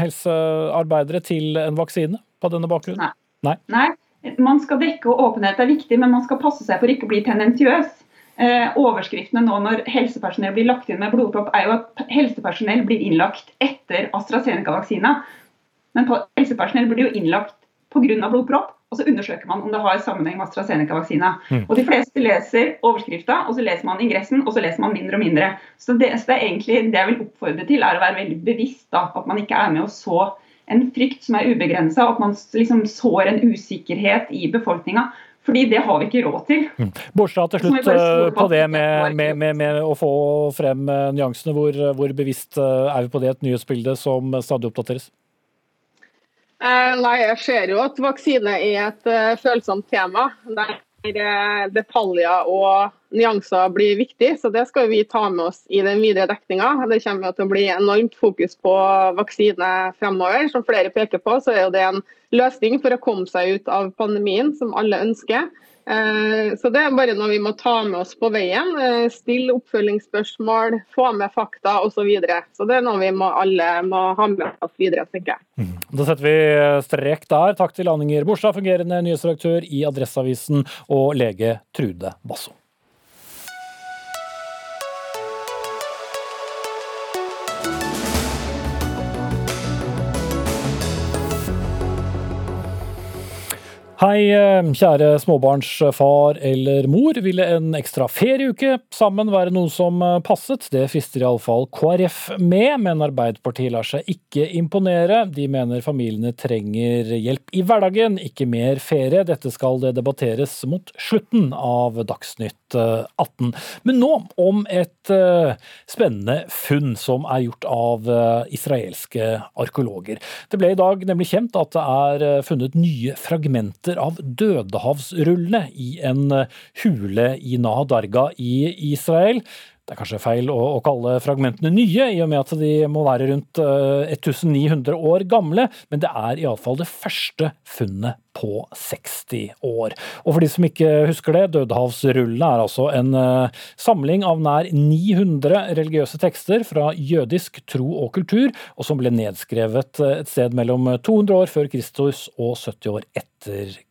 helsearbeidere til en vaksine på denne bakgrunnen? Nei. Nei. Nei. Man skal dekke, og åpenhet er viktig, men man skal passe seg for ikke å bli tendensiøs. Eh, overskriftene nå når helsepersonell blir lagt inn med blodpropp, er jo at helsepersonell blir innlagt etter AstraZeneca-vaksina. Men helsepersonell blir jo innlagt pga. blodpropp, og så undersøker man om det har sammenheng med AstraZeneca-vaksina. Mm. Og De fleste leser overskrifta, og så leser man ingressen, og så leser man mindre og mindre. Så det, så det er egentlig det jeg vil oppfordre til, er å være veldig bevisst da, at man ikke er med å så en frykt som er ubegrensa, at man liksom sår en usikkerhet i befolkninga. Fordi det har vi ikke råd til. Mm. Bortsett til slutt eh, på det med, med, med, med, å få frem eh, nyansene. Hvor, hvor, bevisst eh, er vi på det, et nyhetsbilde som stadig oppdateres? Eh, nei, Jeg ser jo at vaksine er et uh, følsomt tema. Der detaljer og nyanser blir viktig, så det skal vi ta med oss i den videre dekninga. Det kommer til å bli enormt fokus på vaksine fremover. Som flere peker på, så er det en løsning for å komme seg ut av pandemien, som alle ønsker. Eh, så Det er bare noe vi må ta med oss på veien. Eh, stille oppfølgingsspørsmål, få med fakta osv. Så, videre. så det er noe vi må alle må ha med oss videre. tenker jeg. Mm. Da setter vi strek der. Takk til Anninger Borstad, fungerende nyhetsredaktør i Adresseavisen, og lege Trude Basso. Hei, eh, kjære småbarnsfar eller mor. Ville en ekstra ferieuke sammen være noe som eh, passet? Det frister iallfall KrF med, men Arbeiderpartiet lar seg ikke imponere. De mener familiene trenger hjelp i hverdagen, ikke mer ferie. Dette skal det debatteres mot slutten av Dagsnytt 18. Eh, men nå om et spennende funn som er gjort av israelske arkeologer. Det ble i dag nemlig kjent at det er funnet nye fragmenter rester av dødehavsrullene i en eh, hule i Nahadarga i Israel. Det er kanskje feil å, å, kalle fragmentene nye, i og med at de må være rundt 1900 eh, år gamle, men det er iallfall det første funnet på 60 år. Og for de som ikke husker det, Dødehavsrullene er altså en uh, samling av nær 900 religiøse tekster fra jødisk tro og kultur, og som ble nedskrevet eh, et sted mellom 200 år før Kristus og 70 år etter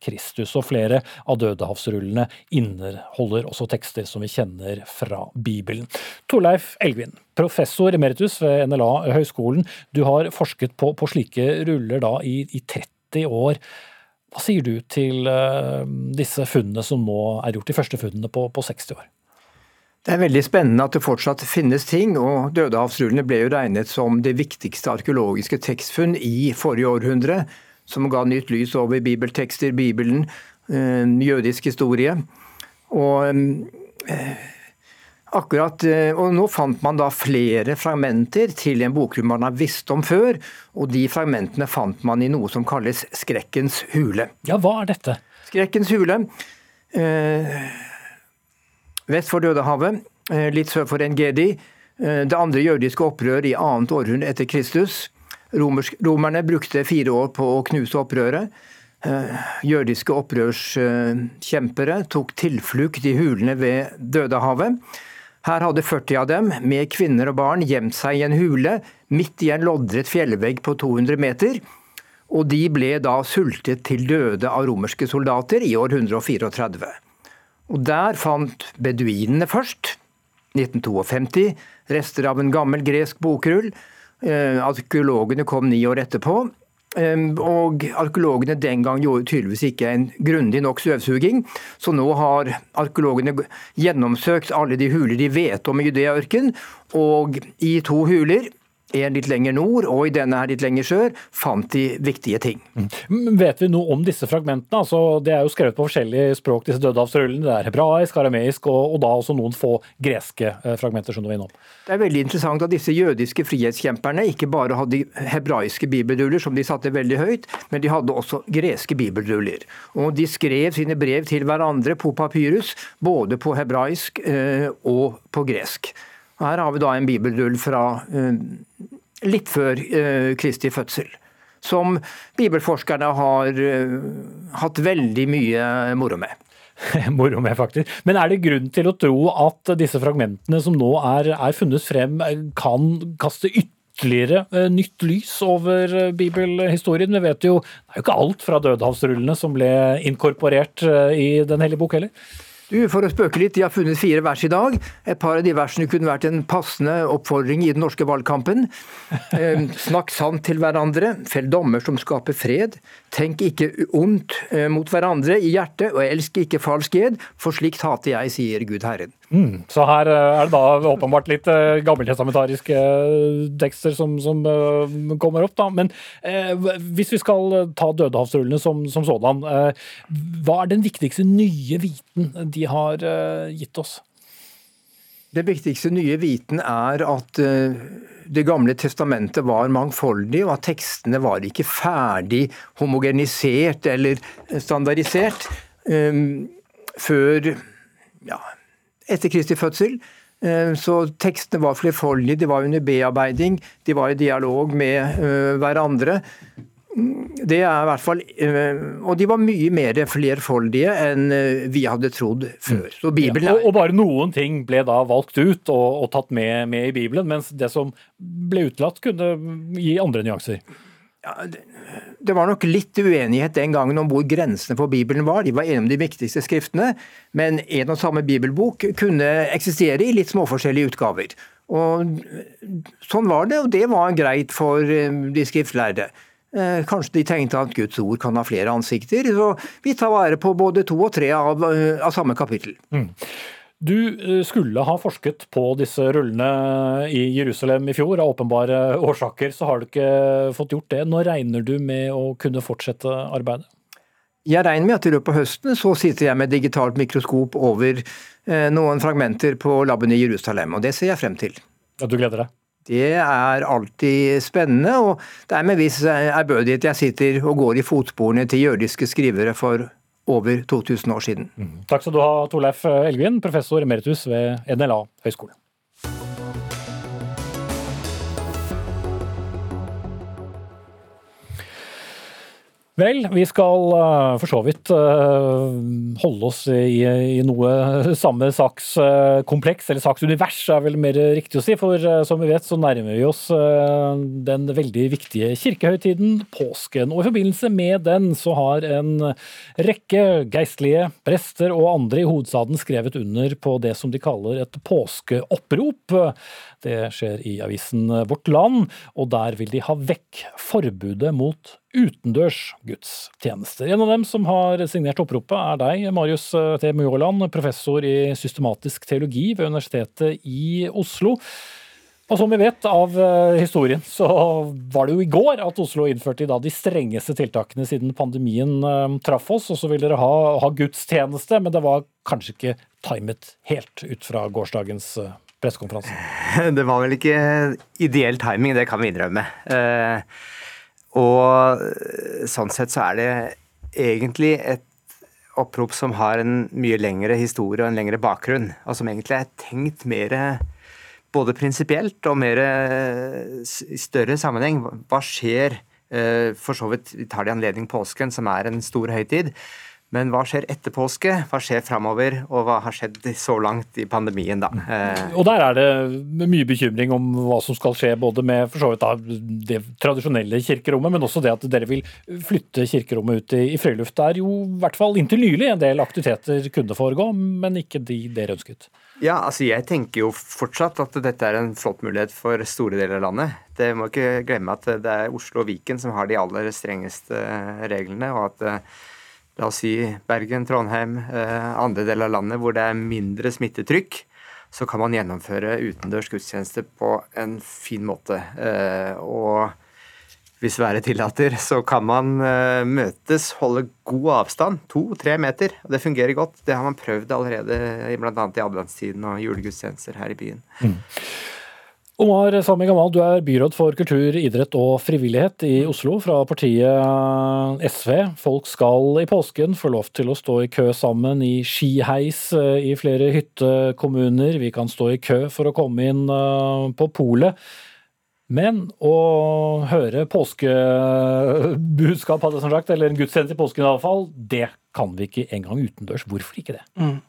Kristus. Og flere av dødehavsrullene inneholder også tekster som vi kjenner fra Bibelen. Torleif Elgvin, professor emeritus ved NLA Høgskolen. Du har forsket på, på slike ruller da i, i 30 år. Hva sier du til uh, disse funnene som nå er gjort, de første funnene på, på 60 år? Det er veldig spennende at det fortsatt finnes ting, og Dødehavsrullene ble jo regnet som det viktigste arkeologiske tekstfunn i forrige århundre, som ga nytt lys over bibeltekster, Bibelen, øh, jødisk historie. Og øh, Akkurat, eh, og Nå fant man da flere fragmenter til en bokrull man har visst om før. og De fragmentene fant man i noe som kalles Skrekkens hule. Ja, Hva er dette? Skrekkens hule. Eh, vest for Dødehavet, eh, litt sør for Engedi. Eh, det andre jødiske opprør i annet århundre etter Kristus. Romers, romerne brukte fire år på å knuse opprøret. Eh, jødiske opprørskjempere tok tilflukt i hulene ved Dødehavet. Her hadde 40 av dem, med kvinner og barn, gjemt seg i en hule midt i en loddrett fjellvegg på 200 meter. Og de ble da sultet til døde av romerske soldater i år 134. Og der fant beduinene først, 1952, rester av en gammel gresk bokrull. Eh, arkeologene kom ni år etterpå. Ehm, og arkeologene den gang gjorde tydeligvis ikke en grundig nok støvsuging, så nå har arkeologene gjennomsøkt alle de huler de vet om i Judeaørken, og i to huler en litt lenger nord og i denne her litt lenger sør, fant de viktige ting. Mm. Vet vi noe om disse fragmentene? Altså, det er jo skrevet på forskjellige språk, disse dødehavsrullene. Det er hebraisk, arameisk og, og, da også noen få greske eh, fragmenter. skjønner vi innom. Det er veldig interessant at disse jødiske frihetskjemperne ikke bare hadde hebraiske bibelruller som de satte veldig høyt, men de hadde også greske bibelruller. Og de skrev sine brev til hverandre på papyrus, både på hebraisk eh, og på gresk. Her har vi da en bibeldull fra eh, litt før eh, Kristi fødsel. Som bibelforskerne har eh, hatt veldig mye moro med. moro med, faktisk. Men er det grunn til å tro at disse fragmentene som nå er, er funnet frem, kan kaste ytterligere nytt lys over bibelhistorien? Vi vet jo, det er jo ikke alt fra dødehavsrullene som ble inkorporert i Den hellige bok heller? Du, For å spøke litt, de har funnet fire vers i dag. Et par av de versene kunne vært en passende oppfordring i den norske valgkampen. Eh, snakk sant til hverandre, fell dommer som skaper fred. Tenk ikke ondt eh, mot hverandre i hjertet, og elsk ikke falsk for slikt hater jeg, sier Gud Herren. Mm, så her eh, er det da åpenbart litt uh, gammeltestamentariske tekster som, som kommer opp. da. Men hvis vi skal ta dødehavsrullene som, som sådan, hva er den viktigste nye viten de har gitt oss? Det viktigste nye viten er at Det gamle testamentet var mangfoldig, og at tekstene var ikke ferdig homogenisert eller standardisert um, før ja, etter Kristi fødsel. Eh, så tekstene var flerfoldige, de var under bearbeiding, de var i dialog med eh, hverandre. Det er i hvert fall, eh, Og de var mye mer flerfoldige enn vi hadde trodd før. Er... ja, og, og, bare noen ting ble da valgt ut og, og tatt med, med, i Bibelen, mens det som ble utelatt, kunne gi andre nyanser. Ja, det, det var nok litt uenighet den gangen om hvor grensene for Bibelen var. De var enige om de viktigste skriftene, men en og samme bibelbok kunne eksistere i litt småforskjellige utgaver. Og Sånn var det, og det var greit for eh, de skriftlærde. Eh, kanskje de tenkte at Guds ord kan ha flere ansikter. Så vi tar vare på både to og tre av, eh, av samme kapittel. Mm. Du eh, skulle ha forsket på disse rullene i Jerusalem i fjor. Av åpenbare årsaker så har du ikke fått gjort det. Når regner du med å kunne fortsette arbeidet? Jeg regner med at i løpet av høsten så sitter jeg med digitalt mikroskop over noen fragmenter på laben i Jerusalem, og det ser jeg frem til. Ja, Du gleder deg? Det er alltid spennende, og det er med viss ærbødighet jeg sitter og går i fotsporene til jødiske skrivere for over 2000 år siden. Mm. Takk skal du ha, Torleif Elgvin, professor emeritus ved NLA høgskole. Vel, vi skal uh, for så vidt uh, holde oss i, noe samme sakskompleks, eller saksunivers er vel mer riktig å si. For uh, som vi vet så nærmer vi oss den veldig viktige kirkehøytiden, påsken. Og i forbindelse med den så har en rekke geistlige, prester og andre i hovedstaden skrevet under på det som de kaller et påskeopprop. Det skjer i avisen Vårt Land, og der vil de ha vekk forbudet mot utendørs gudstjenester. En av dem som har signert oppropet er deg, Marius T. Mjåland, professor i systematisk teologi ved Universitetet i Oslo. Og som vi vet av eh, historien, så var det jo i går at Oslo innførte de strengeste tiltakene siden pandemien eh, traff oss. Og så ville dere ha, ha gudstjeneste, men det var kanskje ikke timet helt ut fra gårsdagens eh, pressekonferanse? Det var vel ikke ideell timing, det kan vi innrømme. Eh, og sånn sett så er det egentlig et opprop som har en mye lengre historie og en lengre bakgrunn, og som egentlig er tenkt mer både prinsipielt og mer i større sammenheng. Hva skjer? Eh, for så vidt tar det anledning påsken, som er en stor høytid. Men hva skjer etter påske? Hva skjer framover? Og hva har skjedd så langt i pandemien, da? Eh. Og der er det mye bekymring om hva som skal skje, både med for så vidt da, det tradisjonelle kirkerommet, men også det at dere vil flytte kirkerommet ut i, i friluft. Det er jo i hvert fall inntil nylig en del aktiviteter kunne foregå, men ikke de dere ønsket. Ja, altså jeg tenker jo fortsatt at dette er en flott mulighet for store deler av landet. Det må ikke glemme at det er Oslo og Viken som har de aller strengeste reglene, og at eh, la oss si Bergen, Trondheim, eh, andre deler av landet hvor det er mindre smittetrykk, så kan man gjennomføre utendørs gudstjeneste på en fin måte. Eh, og hvis været tillater, så kan man eh, møtes, holde god avstand, to-tre meter. og Det fungerer godt. Det har man prøvd allerede bl.a. i adventstiden og julegudstjenester her i byen. Mm. Omar Sami Gamal, du er byråd for kultur, idrett og frivillighet i Oslo fra partiet SV. Folk skal i påsken få lov til å stå i kø sammen i skiheis eh, i flere hyttekommuner. Vi kan stå i kø for å komme inn eh, på polet. Men å høre påskebudskap, eller en gudstjeneste i påsken iallfall, det kan vi ikke engang utendørs. Hvorfor ikke det? Mm.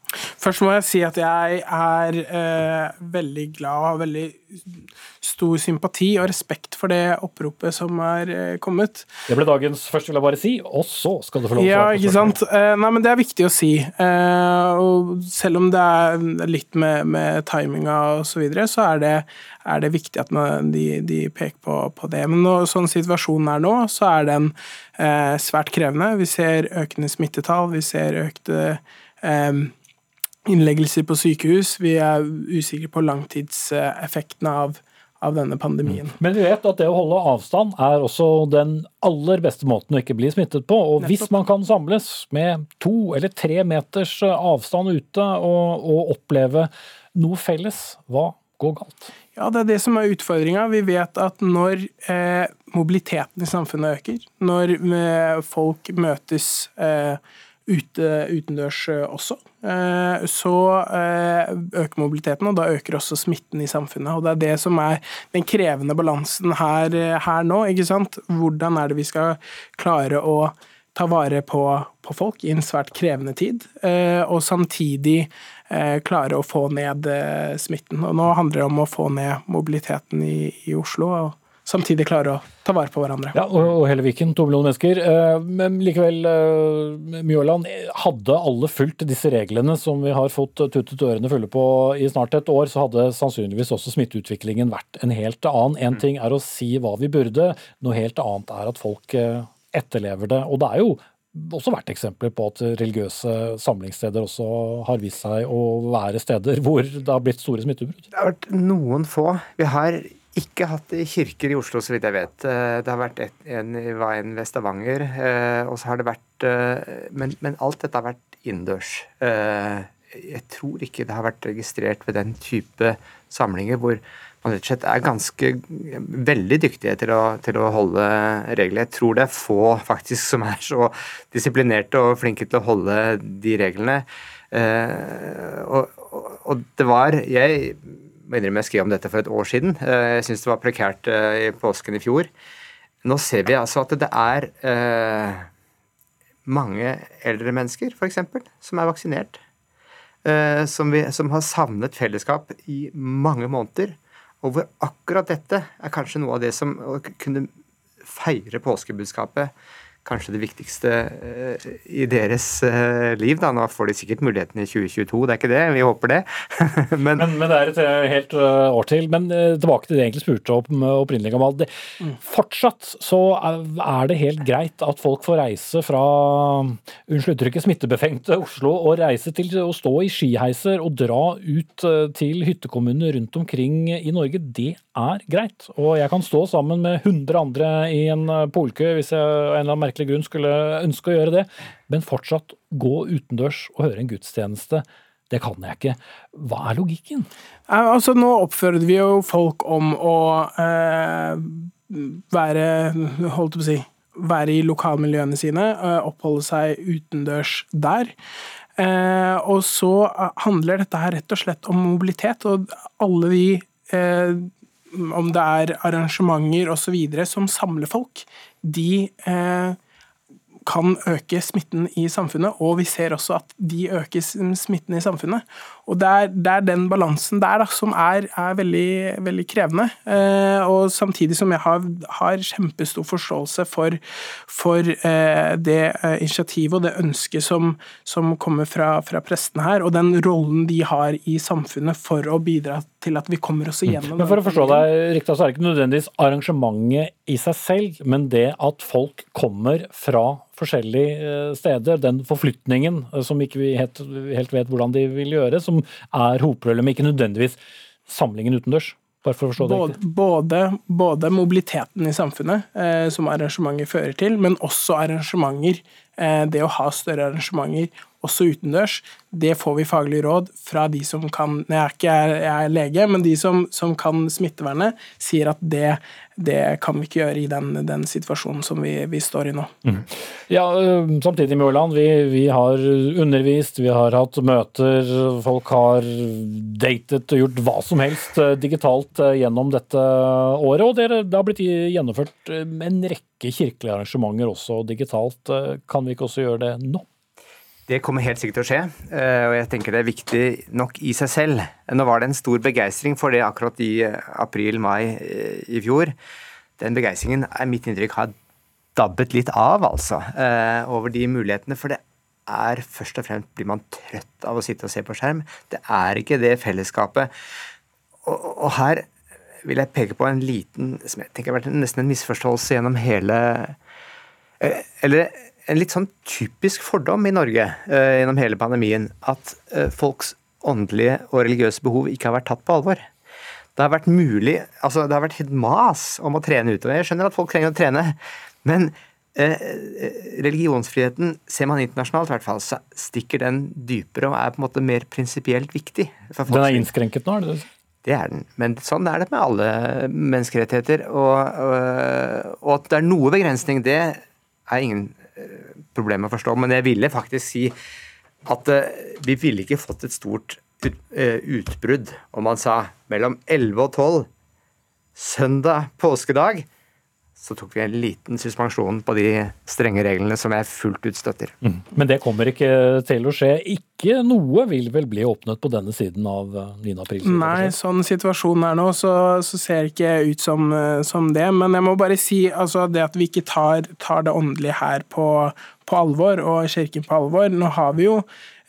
Først må jeg si at jeg er eh, veldig glad og har veldig stor sympati og respekt for det oppropet som er eh, kommet. Det ble dagens først, vil jeg bare si, og så skal du få lov til å svare. Ja, ikke sant. Eh, nei, men det er viktig å si. Eh, og selv om det er litt med, med timinga og så videre, så er det, er det viktig at man, de, de, peker på, på det. Men når sånn situasjonen er nå, så er den svært krevende. Vi ser økende smittetall, vi ser økte eh, innleggelser på sykehus. Vi er usikre på langtidseffektene av, av denne pandemien. Mm. Men vi vet at det å holde avstand er også den aller beste måten å ikke bli smittet på. Og hvis man kan samles med to eller tre meters avstand ute og, og oppleve noe felles, hva går galt? Ja, Det er det som er utfordringa. Vi vet at når eh, mobiliteten i samfunnet øker, når eh, folk møtes eh, ute, utendørs eh, også, eh, så eh, øker mobiliteten, og da øker også smitten i samfunnet. Og Det er det som er den krevende balansen her, her nå. ikke sant? Hvordan er det vi skal klare å ta vare på, på folk i en svært krevende tid, og samtidig klare å få ned smitten. Og Nå handler det om å få ned mobiliteten i, i Oslo. og samtidig klare å ta vare på hverandre. Ja, og hele Viken, to millioner mennesker. Eh, men likevel, Mjøland, Mjåland, hadde alle fulgt disse reglene som vi har fått tuttet ørene fulle på i snart et år, så hadde sannsynligvis også smitteutviklingen vært en helt annen. En ting er å si hva vi burde, noe helt annet er at folk etterlever det. Og det er jo også vært eksempler på at religiøse samlingssteder også har vist seg å være steder hvor det har blitt store smitteutbrudd? Det har vært noen få. Vi har ikke hatt kirker i Oslo, så vidt jeg vet. Eh, det har vært et, en i veien ved Stavanger. Eh, og så har det vært eh, men, men, alt dette har vært innendørs. Jeg tror ikke det har vært registrert ved den type samlinger hvor man rett og slett er ganske veldig dyktige til å, til å holde regler. Jeg tror det er få faktisk som er så disiplinerte og flinke til å holde de reglene. Eh, og, og, det var Jeg må innrømme jeg skrev om dette for et år siden. Eh, jeg syns det var prekært eh, i påsken i fjor. Nå ser vi altså at det er eh, mange eldre mennesker, f.eks., som er vaksinert. Eh, som, vi, som har savnet fellesskap i mange måneder og hvor akkurat dette er kanskje noe av det som kunne feire påskebudskapet kanskje det viktigste eh, i deres eh, liv. Da. Nå får de sikkert muligheten i 2022, det er ikke det, vi håper det. men, men, men, det er et eh, helt år til. Men tilbake til det jeg egentlig spurte om opprinnelig, Gamal. Mm. Fortsatt så er det helt greit at folk får reise fra unnskyld uttrykket, smittebefengte Oslo og reise til å stå i skiheiser og dra ut til hyttekommuner rundt omkring i Norge. Det er greit. Og jeg kan stå sammen med 100 andre i en polkø hvis jeg en eller annen merkelig grunn skulle ønske å gjøre det, men fortsatt gå utendørs og høre en gudstjeneste. Det kan jeg ikke. Hva er logikken? Altså, nå oppfører vi jo folk om å eh, være Holdt på å si være i lokalmiljøene sine, eh, oppholde seg utendørs der. Eh, og så handler dette her rett og slett om mobilitet, og alle de eh, om det er arrangementer osv. som samler folk, de eh, kan øke smitten i samfunnet, og vi ser også at de øker smitten i samfunnet. Og Det er, det er den balansen der da, som er, er veldig, veldig, krevende. Eh, og Samtidig som jeg har, har kjempestor forståelse for, for eh, det eh, initiativet og det ønsket som, som kommer fra, fra prestene her, og den rollen de har i samfunnet for å bidra til at vi kommer oss igjennom. Men For å forstå deg riktig, så er det ikke nødvendigvis arrangementet i seg selv, men det at folk kommer fra forskjellige eh, steder. Den forflytningen eh, som ikke vi helt, helt vet hvordan de vil gjøre, som er hovedproblemet, ikke nødvendigvis samlingen utendørs. Bare for å forstå det både, både, både mobiliteten i samfunnet, eh, som arrangementer fører til, men også arrangementer, eh, det å ha større arrangementer også utendørs, det får vi faglig råd fra de som kan Jeg er ikke jeg er lege, men de som, som kan smittevernet, sier at det, det, kan vi ikke gjøre i den, den situasjonen som vi, vi, står i nå. Mm. Ja, Samtidig, Mjåland, vi, vi har undervist, vi har hatt møter, folk har datet og gjort hva som helst digitalt gjennom dette året. Og det, det har blitt gjennomført en rekke kirkelige arrangementer også digitalt. Kan vi ikke også gjøre det nå? Det kommer helt sikkert til å skje, eh, og jeg tenker det er viktig nok i seg selv. Nå var det en stor begeistring for det akkurat i eh, april-mai eh, i fjor. Den begeistringen er mitt inntrykk har dabbet litt av, altså, over de mulighetene. For det er først og fremst blir man trøtt av å sitte og se på skjerm. Det er ikke det fellesskapet. Og, og her vil jeg peke på en liten som jeg tenker har vært nesten en misforståelse gjennom hele Eller en litt sånn typisk fordom i Norge uh, gjennom hele pandemien at uh, folks åndelige og religiøse behov ikke har vært tatt på alvor. Det har vært mulig, altså det har vært et mas om å trene utover. Jeg skjønner at folk trenger å trene, men uh, religionsfriheten, ser man internasjonalt i hvert fall, så stikker den dypere og er på en måte mer prinsipielt viktig. Den er innskrenket nå, er det det? Det er den, men sånn er det med alle menneskerettigheter. Og, og, og at det er noe begrensning, det er ingen problem å forstå, men jeg ville faktisk si at eh, vi ville ikke fått et stort eh, utbrudd om man sa mellom 11 og 12 søndag påskedag, så tok vi en liten suspensjon på de strenge reglene som jeg fullt ut støtter. Mm. Men det kommer ikke til å skje. Ikke noe vil vel bli åpnet på denne siden av 9. april? Nei, sånn situasjonen er nå, så, så ser det ikke ut som, som, det. Men jeg må bare si altså, det at vi ikke tar, tar det åndelige her på, på, alvor, og Kirken på alvor. Nå har vi jo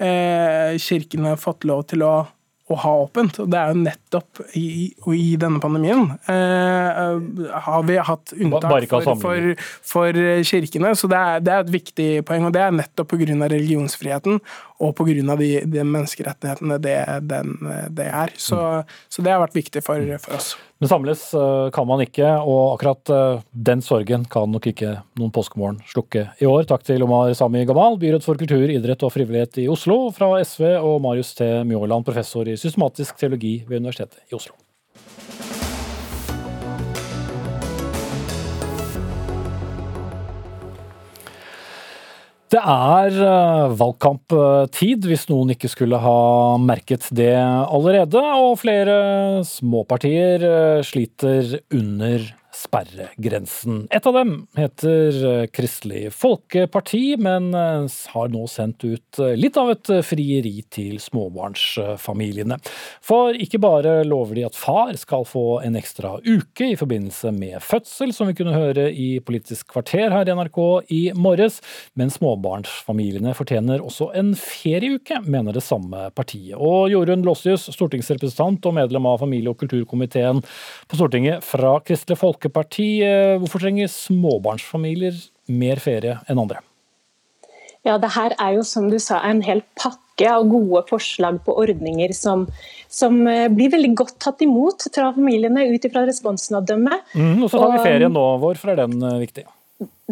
eh, kirkene fått lov til å å ha åpent. Det er jo nettopp i, i denne pandemien eh, har vi hatt unntak for, for, for, kirkene. Så det er, det er, et viktig poeng. og Det er nettopp pga. religionsfriheten og pga. De, de menneskerettighetene det, den, det er. Så, så, det har vært viktig for, for oss. Men samles eh, kan man ikke, og akkurat eh, den sorgen kan nok ikke noen påskemorgen slukke i år. Takk til Omar Sami Gamal, byråd for kultur, idrett og frivillighet i Oslo fra SV, og Marius T. Mjåland, professor i systematisk teologi ved Universitetet i Oslo. Det er eh, valgkamptid, hvis noen ikke skulle ha merket det allerede. Og flere småpartier eh, sliter under sperregrensen. Et av dem heter eh, Kristelig Folkeparti, men eh, har nå sendt ut eh, litt av et frieri til småbarnsfamiliene. For ikke bare lover de at far skal få en ekstra uke i forbindelse med fødsel, som vi kunne høre i Politisk kvarter her i NRK i morges, men småbarnsfamiliene fortjener også en ferieuke, mener det samme partiet. Og Jorunn Lossius, stortingsrepresentant og medlem av familie- og kulturkomiteen på Stortinget fra Kristelig Folkeparti, Folkeparti. Eh, hvorfor trenger småbarnsfamilier mer ferie enn andre? Ja, det her er jo som du sa en hel pakke av gode forslag på ordninger som, som eh, blir veldig godt tatt imot fra familiene ut ifra responsen å dømme. Mm, og så har vi ferien nå. Hvorfor er den eh, viktig?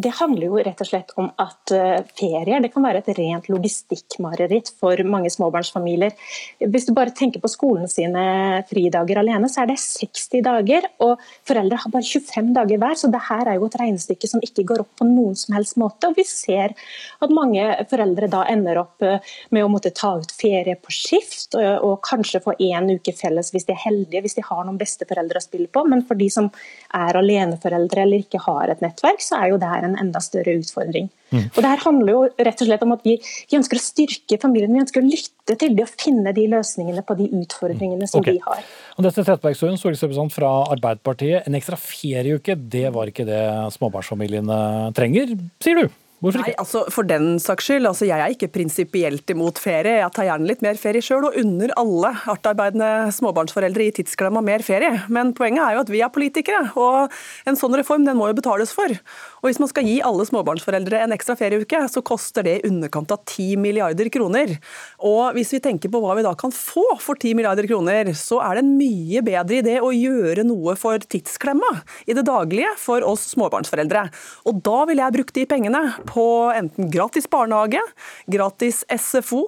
Det handler jo rett og slett om at eh, ferier det kan være et rent logistikkmareritt for mange småbarnsfamilier. Hvis du bare tenker på skolen sine fridager alene, så er det 60 dager. Og foreldre har bare 25 dager hver, så det her er jo et regnestykke som ikke går opp på noen som helst måte. Og vi ser at mange foreldre da ender opp eh, med å måtte ta ut ferie på skift, og, og kanskje få én uke felles hvis de er heldige, hvis de har noen besteforeldre å spille på. Men for de som er aleneforeldre eller ikke har et nettverk, så er jo det her en enda større utfordring. Mm. Og det her handler jo rett og slett om at vi, vi, ønsker å styrke familien. Vi ønsker å lytte til dem og finne de løsningene på de utfordringene som okay. de har. Dette Trettebergstuen, stortingsrepresentant fra Arbeiderpartiet. En ekstra ferieuke, det var ikke det småbarnsfamiliene trenger, sier du? Hvorfor ikke? Nei, altså For den saks skyld. altså Jeg er ikke prinsipielt imot ferie. Jeg tar gjerne litt mer ferie sjøl, og unner alle hardtarbeidende småbarnsforeldre i tidsklemma mer ferie. Men poenget er jo at vi er politikere, og en sånn reform den må jo betales for. Og Hvis man skal gi alle småbarnsforeldre en ekstra ferieuke, så koster det i underkant av 10 milliarder kroner. Og hvis vi tenker på hva vi da kan få for 10 milliarder kroner, så er det en mye bedre idé å gjøre noe for tidsklemma i det daglige for oss småbarnsforeldre. Og da ville jeg brukt de pengene på enten gratis barnehage, gratis SFO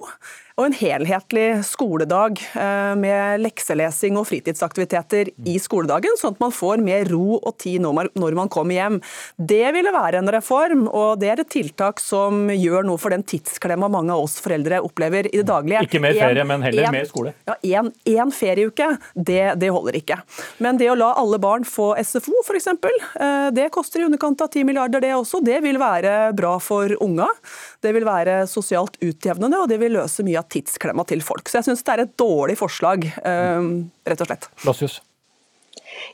og en helhetlig skoledag eh, med lekselesing og fritidsaktiviteter i skoledagen, sånn at man får mer ro og tid når man kommer hjem. Det ville være en reform, og det er et tiltak som gjør noe for den tidsklemma mange av oss foreldre opplever i det daglige. Ikke mer ferie, en, men heller en, mer skole. Ja, en, en ferieuke, det, det, holder ikke. Men det å la alle barn få SFO f.eks., eh, det koster i underkant av 10 milliarder det også. Det vil være bra for unga. Det vil være sosialt utjevnende, og det vil løse mye av tidsklemma til folk. Så jeg syns det er et dårlig forslag, ehm, rett og slett. Lassius.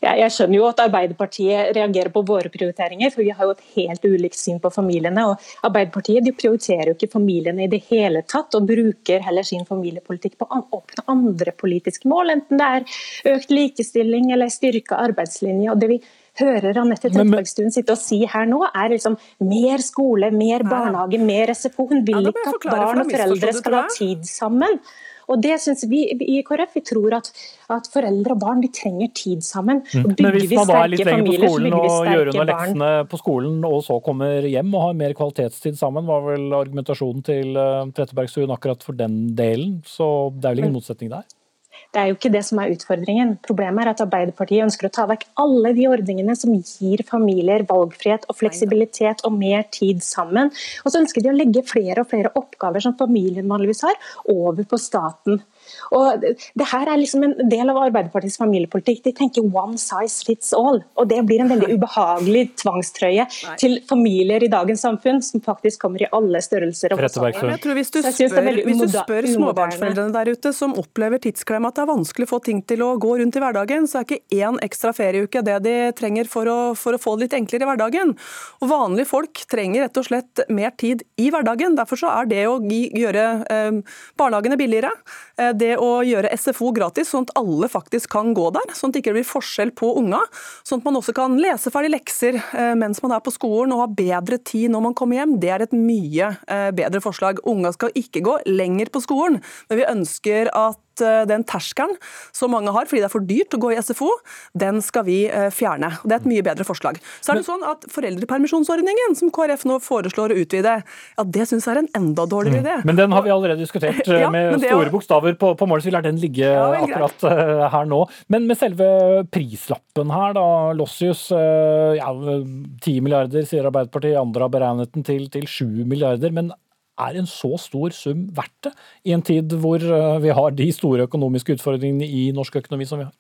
Jeg skjønner jo at Arbeiderpartiet reagerer på våre prioriteringer, for vi har jo et helt ulikt syn på familiene. og Arbeiderpartiet de prioriterer jo ikke familiene i det hele tatt, og bruker heller sin familiepolitikk på å oppnå andre politiske mål, enten det er økt likestilling eller styrka arbeidslinje. og det vi hører Anette Trettebergstuen sitte og si her nå, er liksom mer skole, mer barnehage, mer SFO. Hun vil ja, ikke at barn og foreldre skal ha tid sammen. Og det synes Vi i KrF vi tror at, at, foreldre og barn de trenger tid sammen. Mm. Men Hvis man da er litt lenger på skolen og gjør unna leksene på skolen, og så kommer hjem og har mer kvalitetstid sammen, var vel argumentasjonen til uh, Trettebergstuen akkurat for den delen. Så det er vel ingen motsetning der? Det er jo ikke det som er utfordringen. Problemet er at Arbeiderpartiet ønsker å ta vekk alle de ordningene som gir familier valgfrihet og fleksibilitet og mer tid sammen. Og så ønsker de å legge flere og flere oppgaver som familien vanligvis har, over på staten. Og det her er liksom en del av Arbeiderpartiets familiepolitikk. De tenker one size fits all. Og det blir en veldig ubehagelig tvangstrøye til familier i dagens samfunn, som faktisk kommer i alle størrelser. og Jeg tror Hvis du spør, hvis du spør småbarnsforeldrene der ute som opplever tidsklemma, at det er vanskelig å få ting til å gå rundt i hverdagen, så er ikke én ekstra ferieuke det de trenger for å, for å få det litt enklere i hverdagen. Og Vanlige folk trenger rett og slett mer tid i hverdagen. Derfor så er det å gjøre eh, barnehagene billigere, eh, det å gjøre SFO gratis, sånn at alle faktisk kan gå der, sånn at det ikke blir forskjell på unga, sånn at man også kan lese ferdig lekser eh, mens man er på skolen og ha bedre tid når man kommer hjem, det er et mye eh, bedre forslag. Unga skal ikke gå lenger på skolen, men vi ønsker at Eh, den terskelen som mange har fordi det er for dyrt å gå i SFO, den skal vi eh, fjerne. Det er et mye bedre forslag. Så er det sånn at Foreldrepermisjonsordningen, som KrF nå foreslår å utvide, ja, det syns jeg er en enda dårligere idé. Mm. Men den har vi allerede diskutert eh, ja, med store bokstaver på, på målet, så vi lar den ligge ja, akkurat uh, her nå. Men med selve prislappen her, da, Lossius. Uh, ja, 10 milliarder, sier Arbeiderpartiet. Andre har beregnet den til, til 7 milliarder. men er en så stor sum verdt det, i en tid hvor eh, vi har de store økonomiske utfordringene i norsk økonomi som vi har?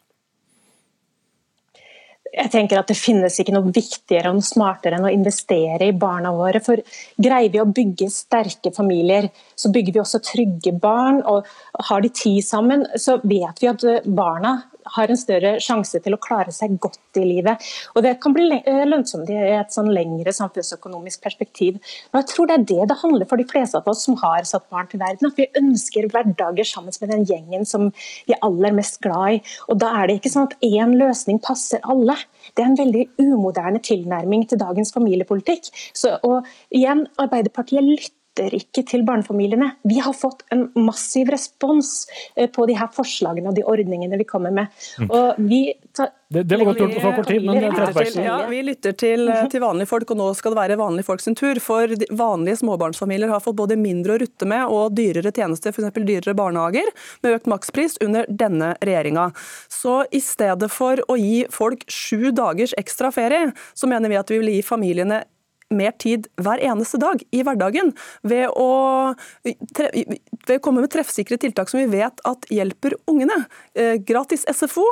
Jeg tenker at Det finnes ikke noe viktigere og smartere enn å investere i barna våre. For Greier vi å bygge sterke familier, så bygger vi også trygge barn. og Har de tid sammen, så vet vi at barna har en større sjanse til å klare seg godt i livet. Og Det kan bli eh, lønnsomt i et sånn lengre samfunnsøkonomisk perspektiv. Og jeg tror Det er det det handler for de fleste av oss som har satt barn til verden. At vi ønsker hverdager sammen med den gjengen som vi er aller mest glad i. Og Da er det ikke sånn at én løsning passer alle. Det er en veldig umoderne tilnærming til dagens familiepolitikk. Så, og igjen, Arbeiderpartiet lytter lytter ikke til barnefamiliene. Vi har fått en massiv respons eh, på de her forslagene og de ordningene vi kommer med. Mm. Og vi tar det, det, var godt gjort på så kort tid, men det er til, ja, Vi lytter til, eh, til, vanlige folk, og nå skal det være vanlige folk sin tur. For vanlige småbarnsfamilier har fått både mindre å rutte med og dyrere tjenester, f.eks. dyrere barnehager, med økt makspris under denne regjeringa. Så i stedet for å gi folk sju dagers ekstra ferie, så mener vi at vi vil gi familiene mer tid hver eneste dag i hverdagen ved å, ved å komme med treffsikre tiltak som vi vet at hjelper ungene. Eh, gratis SFO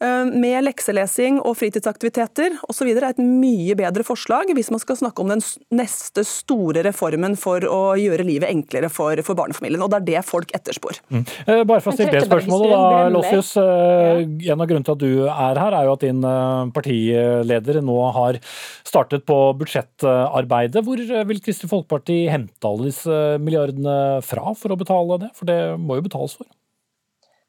med lekselesing og fritidsaktiviteter osv. er et mye bedre forslag hvis man skal snakke om den neste store reformen for å gjøre livet enklere for, for barnefamilien. Og det er det folk etterspor. Mm. Eh, bare for å stille det spørsmålet, da, Lossius. En av grunnene til at du er her, er jo at din partileder nå har startet på budsjettarbeidet. Hvor eh, vil Kristelig Folkeparti hente alle disse milliardene fra for å betale det? For det må jo betales for?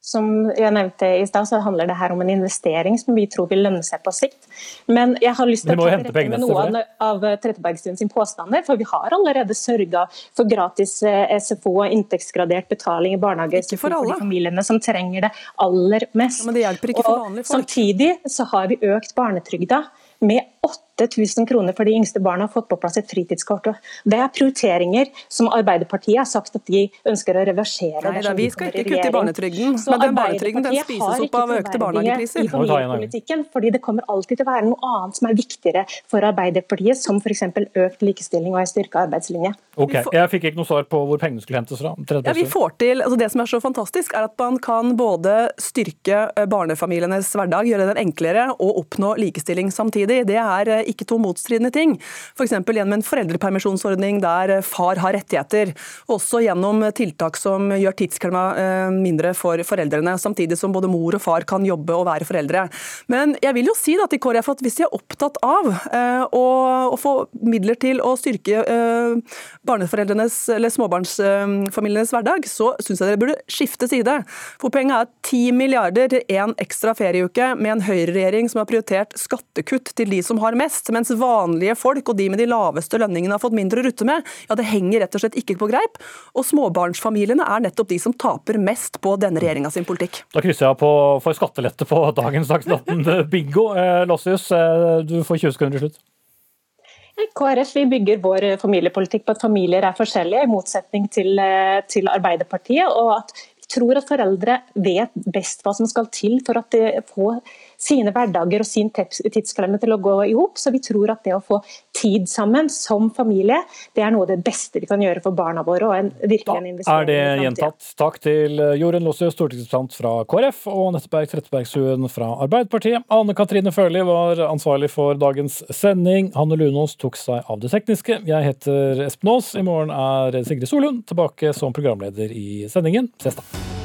Som jeg nevnte i stad, så handler det her om en investering som vi tror vil lønne seg på sikt. Men jeg har lyst til å ta rette med noen av Trettebergstuen sin påstander. For vi har allerede sørga for gratis eh, SFO og inntektsgradert betaling i barnehage ikke for, for, de familiene som trenger det aller mest. Ja, men det hjelper ikke for vanlige folk. Samtidig så har vi økt barnetrygda med 8000 kroner for de yngste barna har fått på plass et fritidskort. Det er prioriteringer som Arbeiderpartiet har sagt at de ønsker å reversere. Nei, da, vi skal ikke kutte i barnetrygden, så men den barnetrygden den spises opp av økte barnehagepriser. I familiepolitikken, fordi det kommer alltid til å være noe annet som er viktigere for Arbeiderpartiet, som f.eks. økt likestilling og en styrka arbeidslinje. Ok, Jeg fikk ikke noe svar på hvor pengene skulle hentes fra. Ja, vi får til, altså Det som er så fantastisk, er at man kan både styrke eh, barnefamilienes hverdag, gjøre den enklere, og oppnå likestilling samtidig. Det er eh, ikke to motstridende ting. F.eks. gjennom en foreldrepermisjonsordning der far har rettigheter. Også gjennom tiltak som gjør tidsklemma eh, mindre for foreldrene, samtidig som både mor og far kan jobbe og være foreldre. Men jeg vil jo si da til KrF at hvis de er opptatt av eh, å, få midler til å styrke eh, barneforeldrenes eller småbarnsfamilienes hverdag, så syns jeg dere burde skifte side. For poenget er 10 milliarder til én ekstra ferieuke med en høyreregjering som har prioritert skattekutt til de som har mest vekst, mens vanlige folk og de med de laveste lønningene har fått mindre å rutte med, ja det henger rett og slett ikke på greip. Og småbarnsfamiliene er nettopp de som taper mest på denne regjeringa sin politikk. Da krysser jeg på for skattelette på dagens Dagsnytt bingo. Eh, Lossius, eh, du får 20 sekunder til slutt. KrF vi bygger vår familiepolitikk på at familier er forskjellige, i motsetning til, eh, til Arbeiderpartiet. og at vi tror at foreldre vet best hva som skal til for at de får sine hverdager og sin tidsklemme til å gå i hop. Så vi tror at det å få tid sammen som familie, det er noe av det beste vi kan gjøre for barna våre. og en, virkelig en investering Da Er det gjentatt. Takk til Jorunn Lossius, stortingsrepresentant fra KrF, og Anette Berg Trettebergstuen fra Arbeiderpartiet. Anne Katrine Førli var ansvarlig for dagens sending. Hanne Lunås tok seg av det tekniske. Jeg heter Espen Aas. I morgen er Sigrid Solund tilbake som programleder i sendingen. Ses da.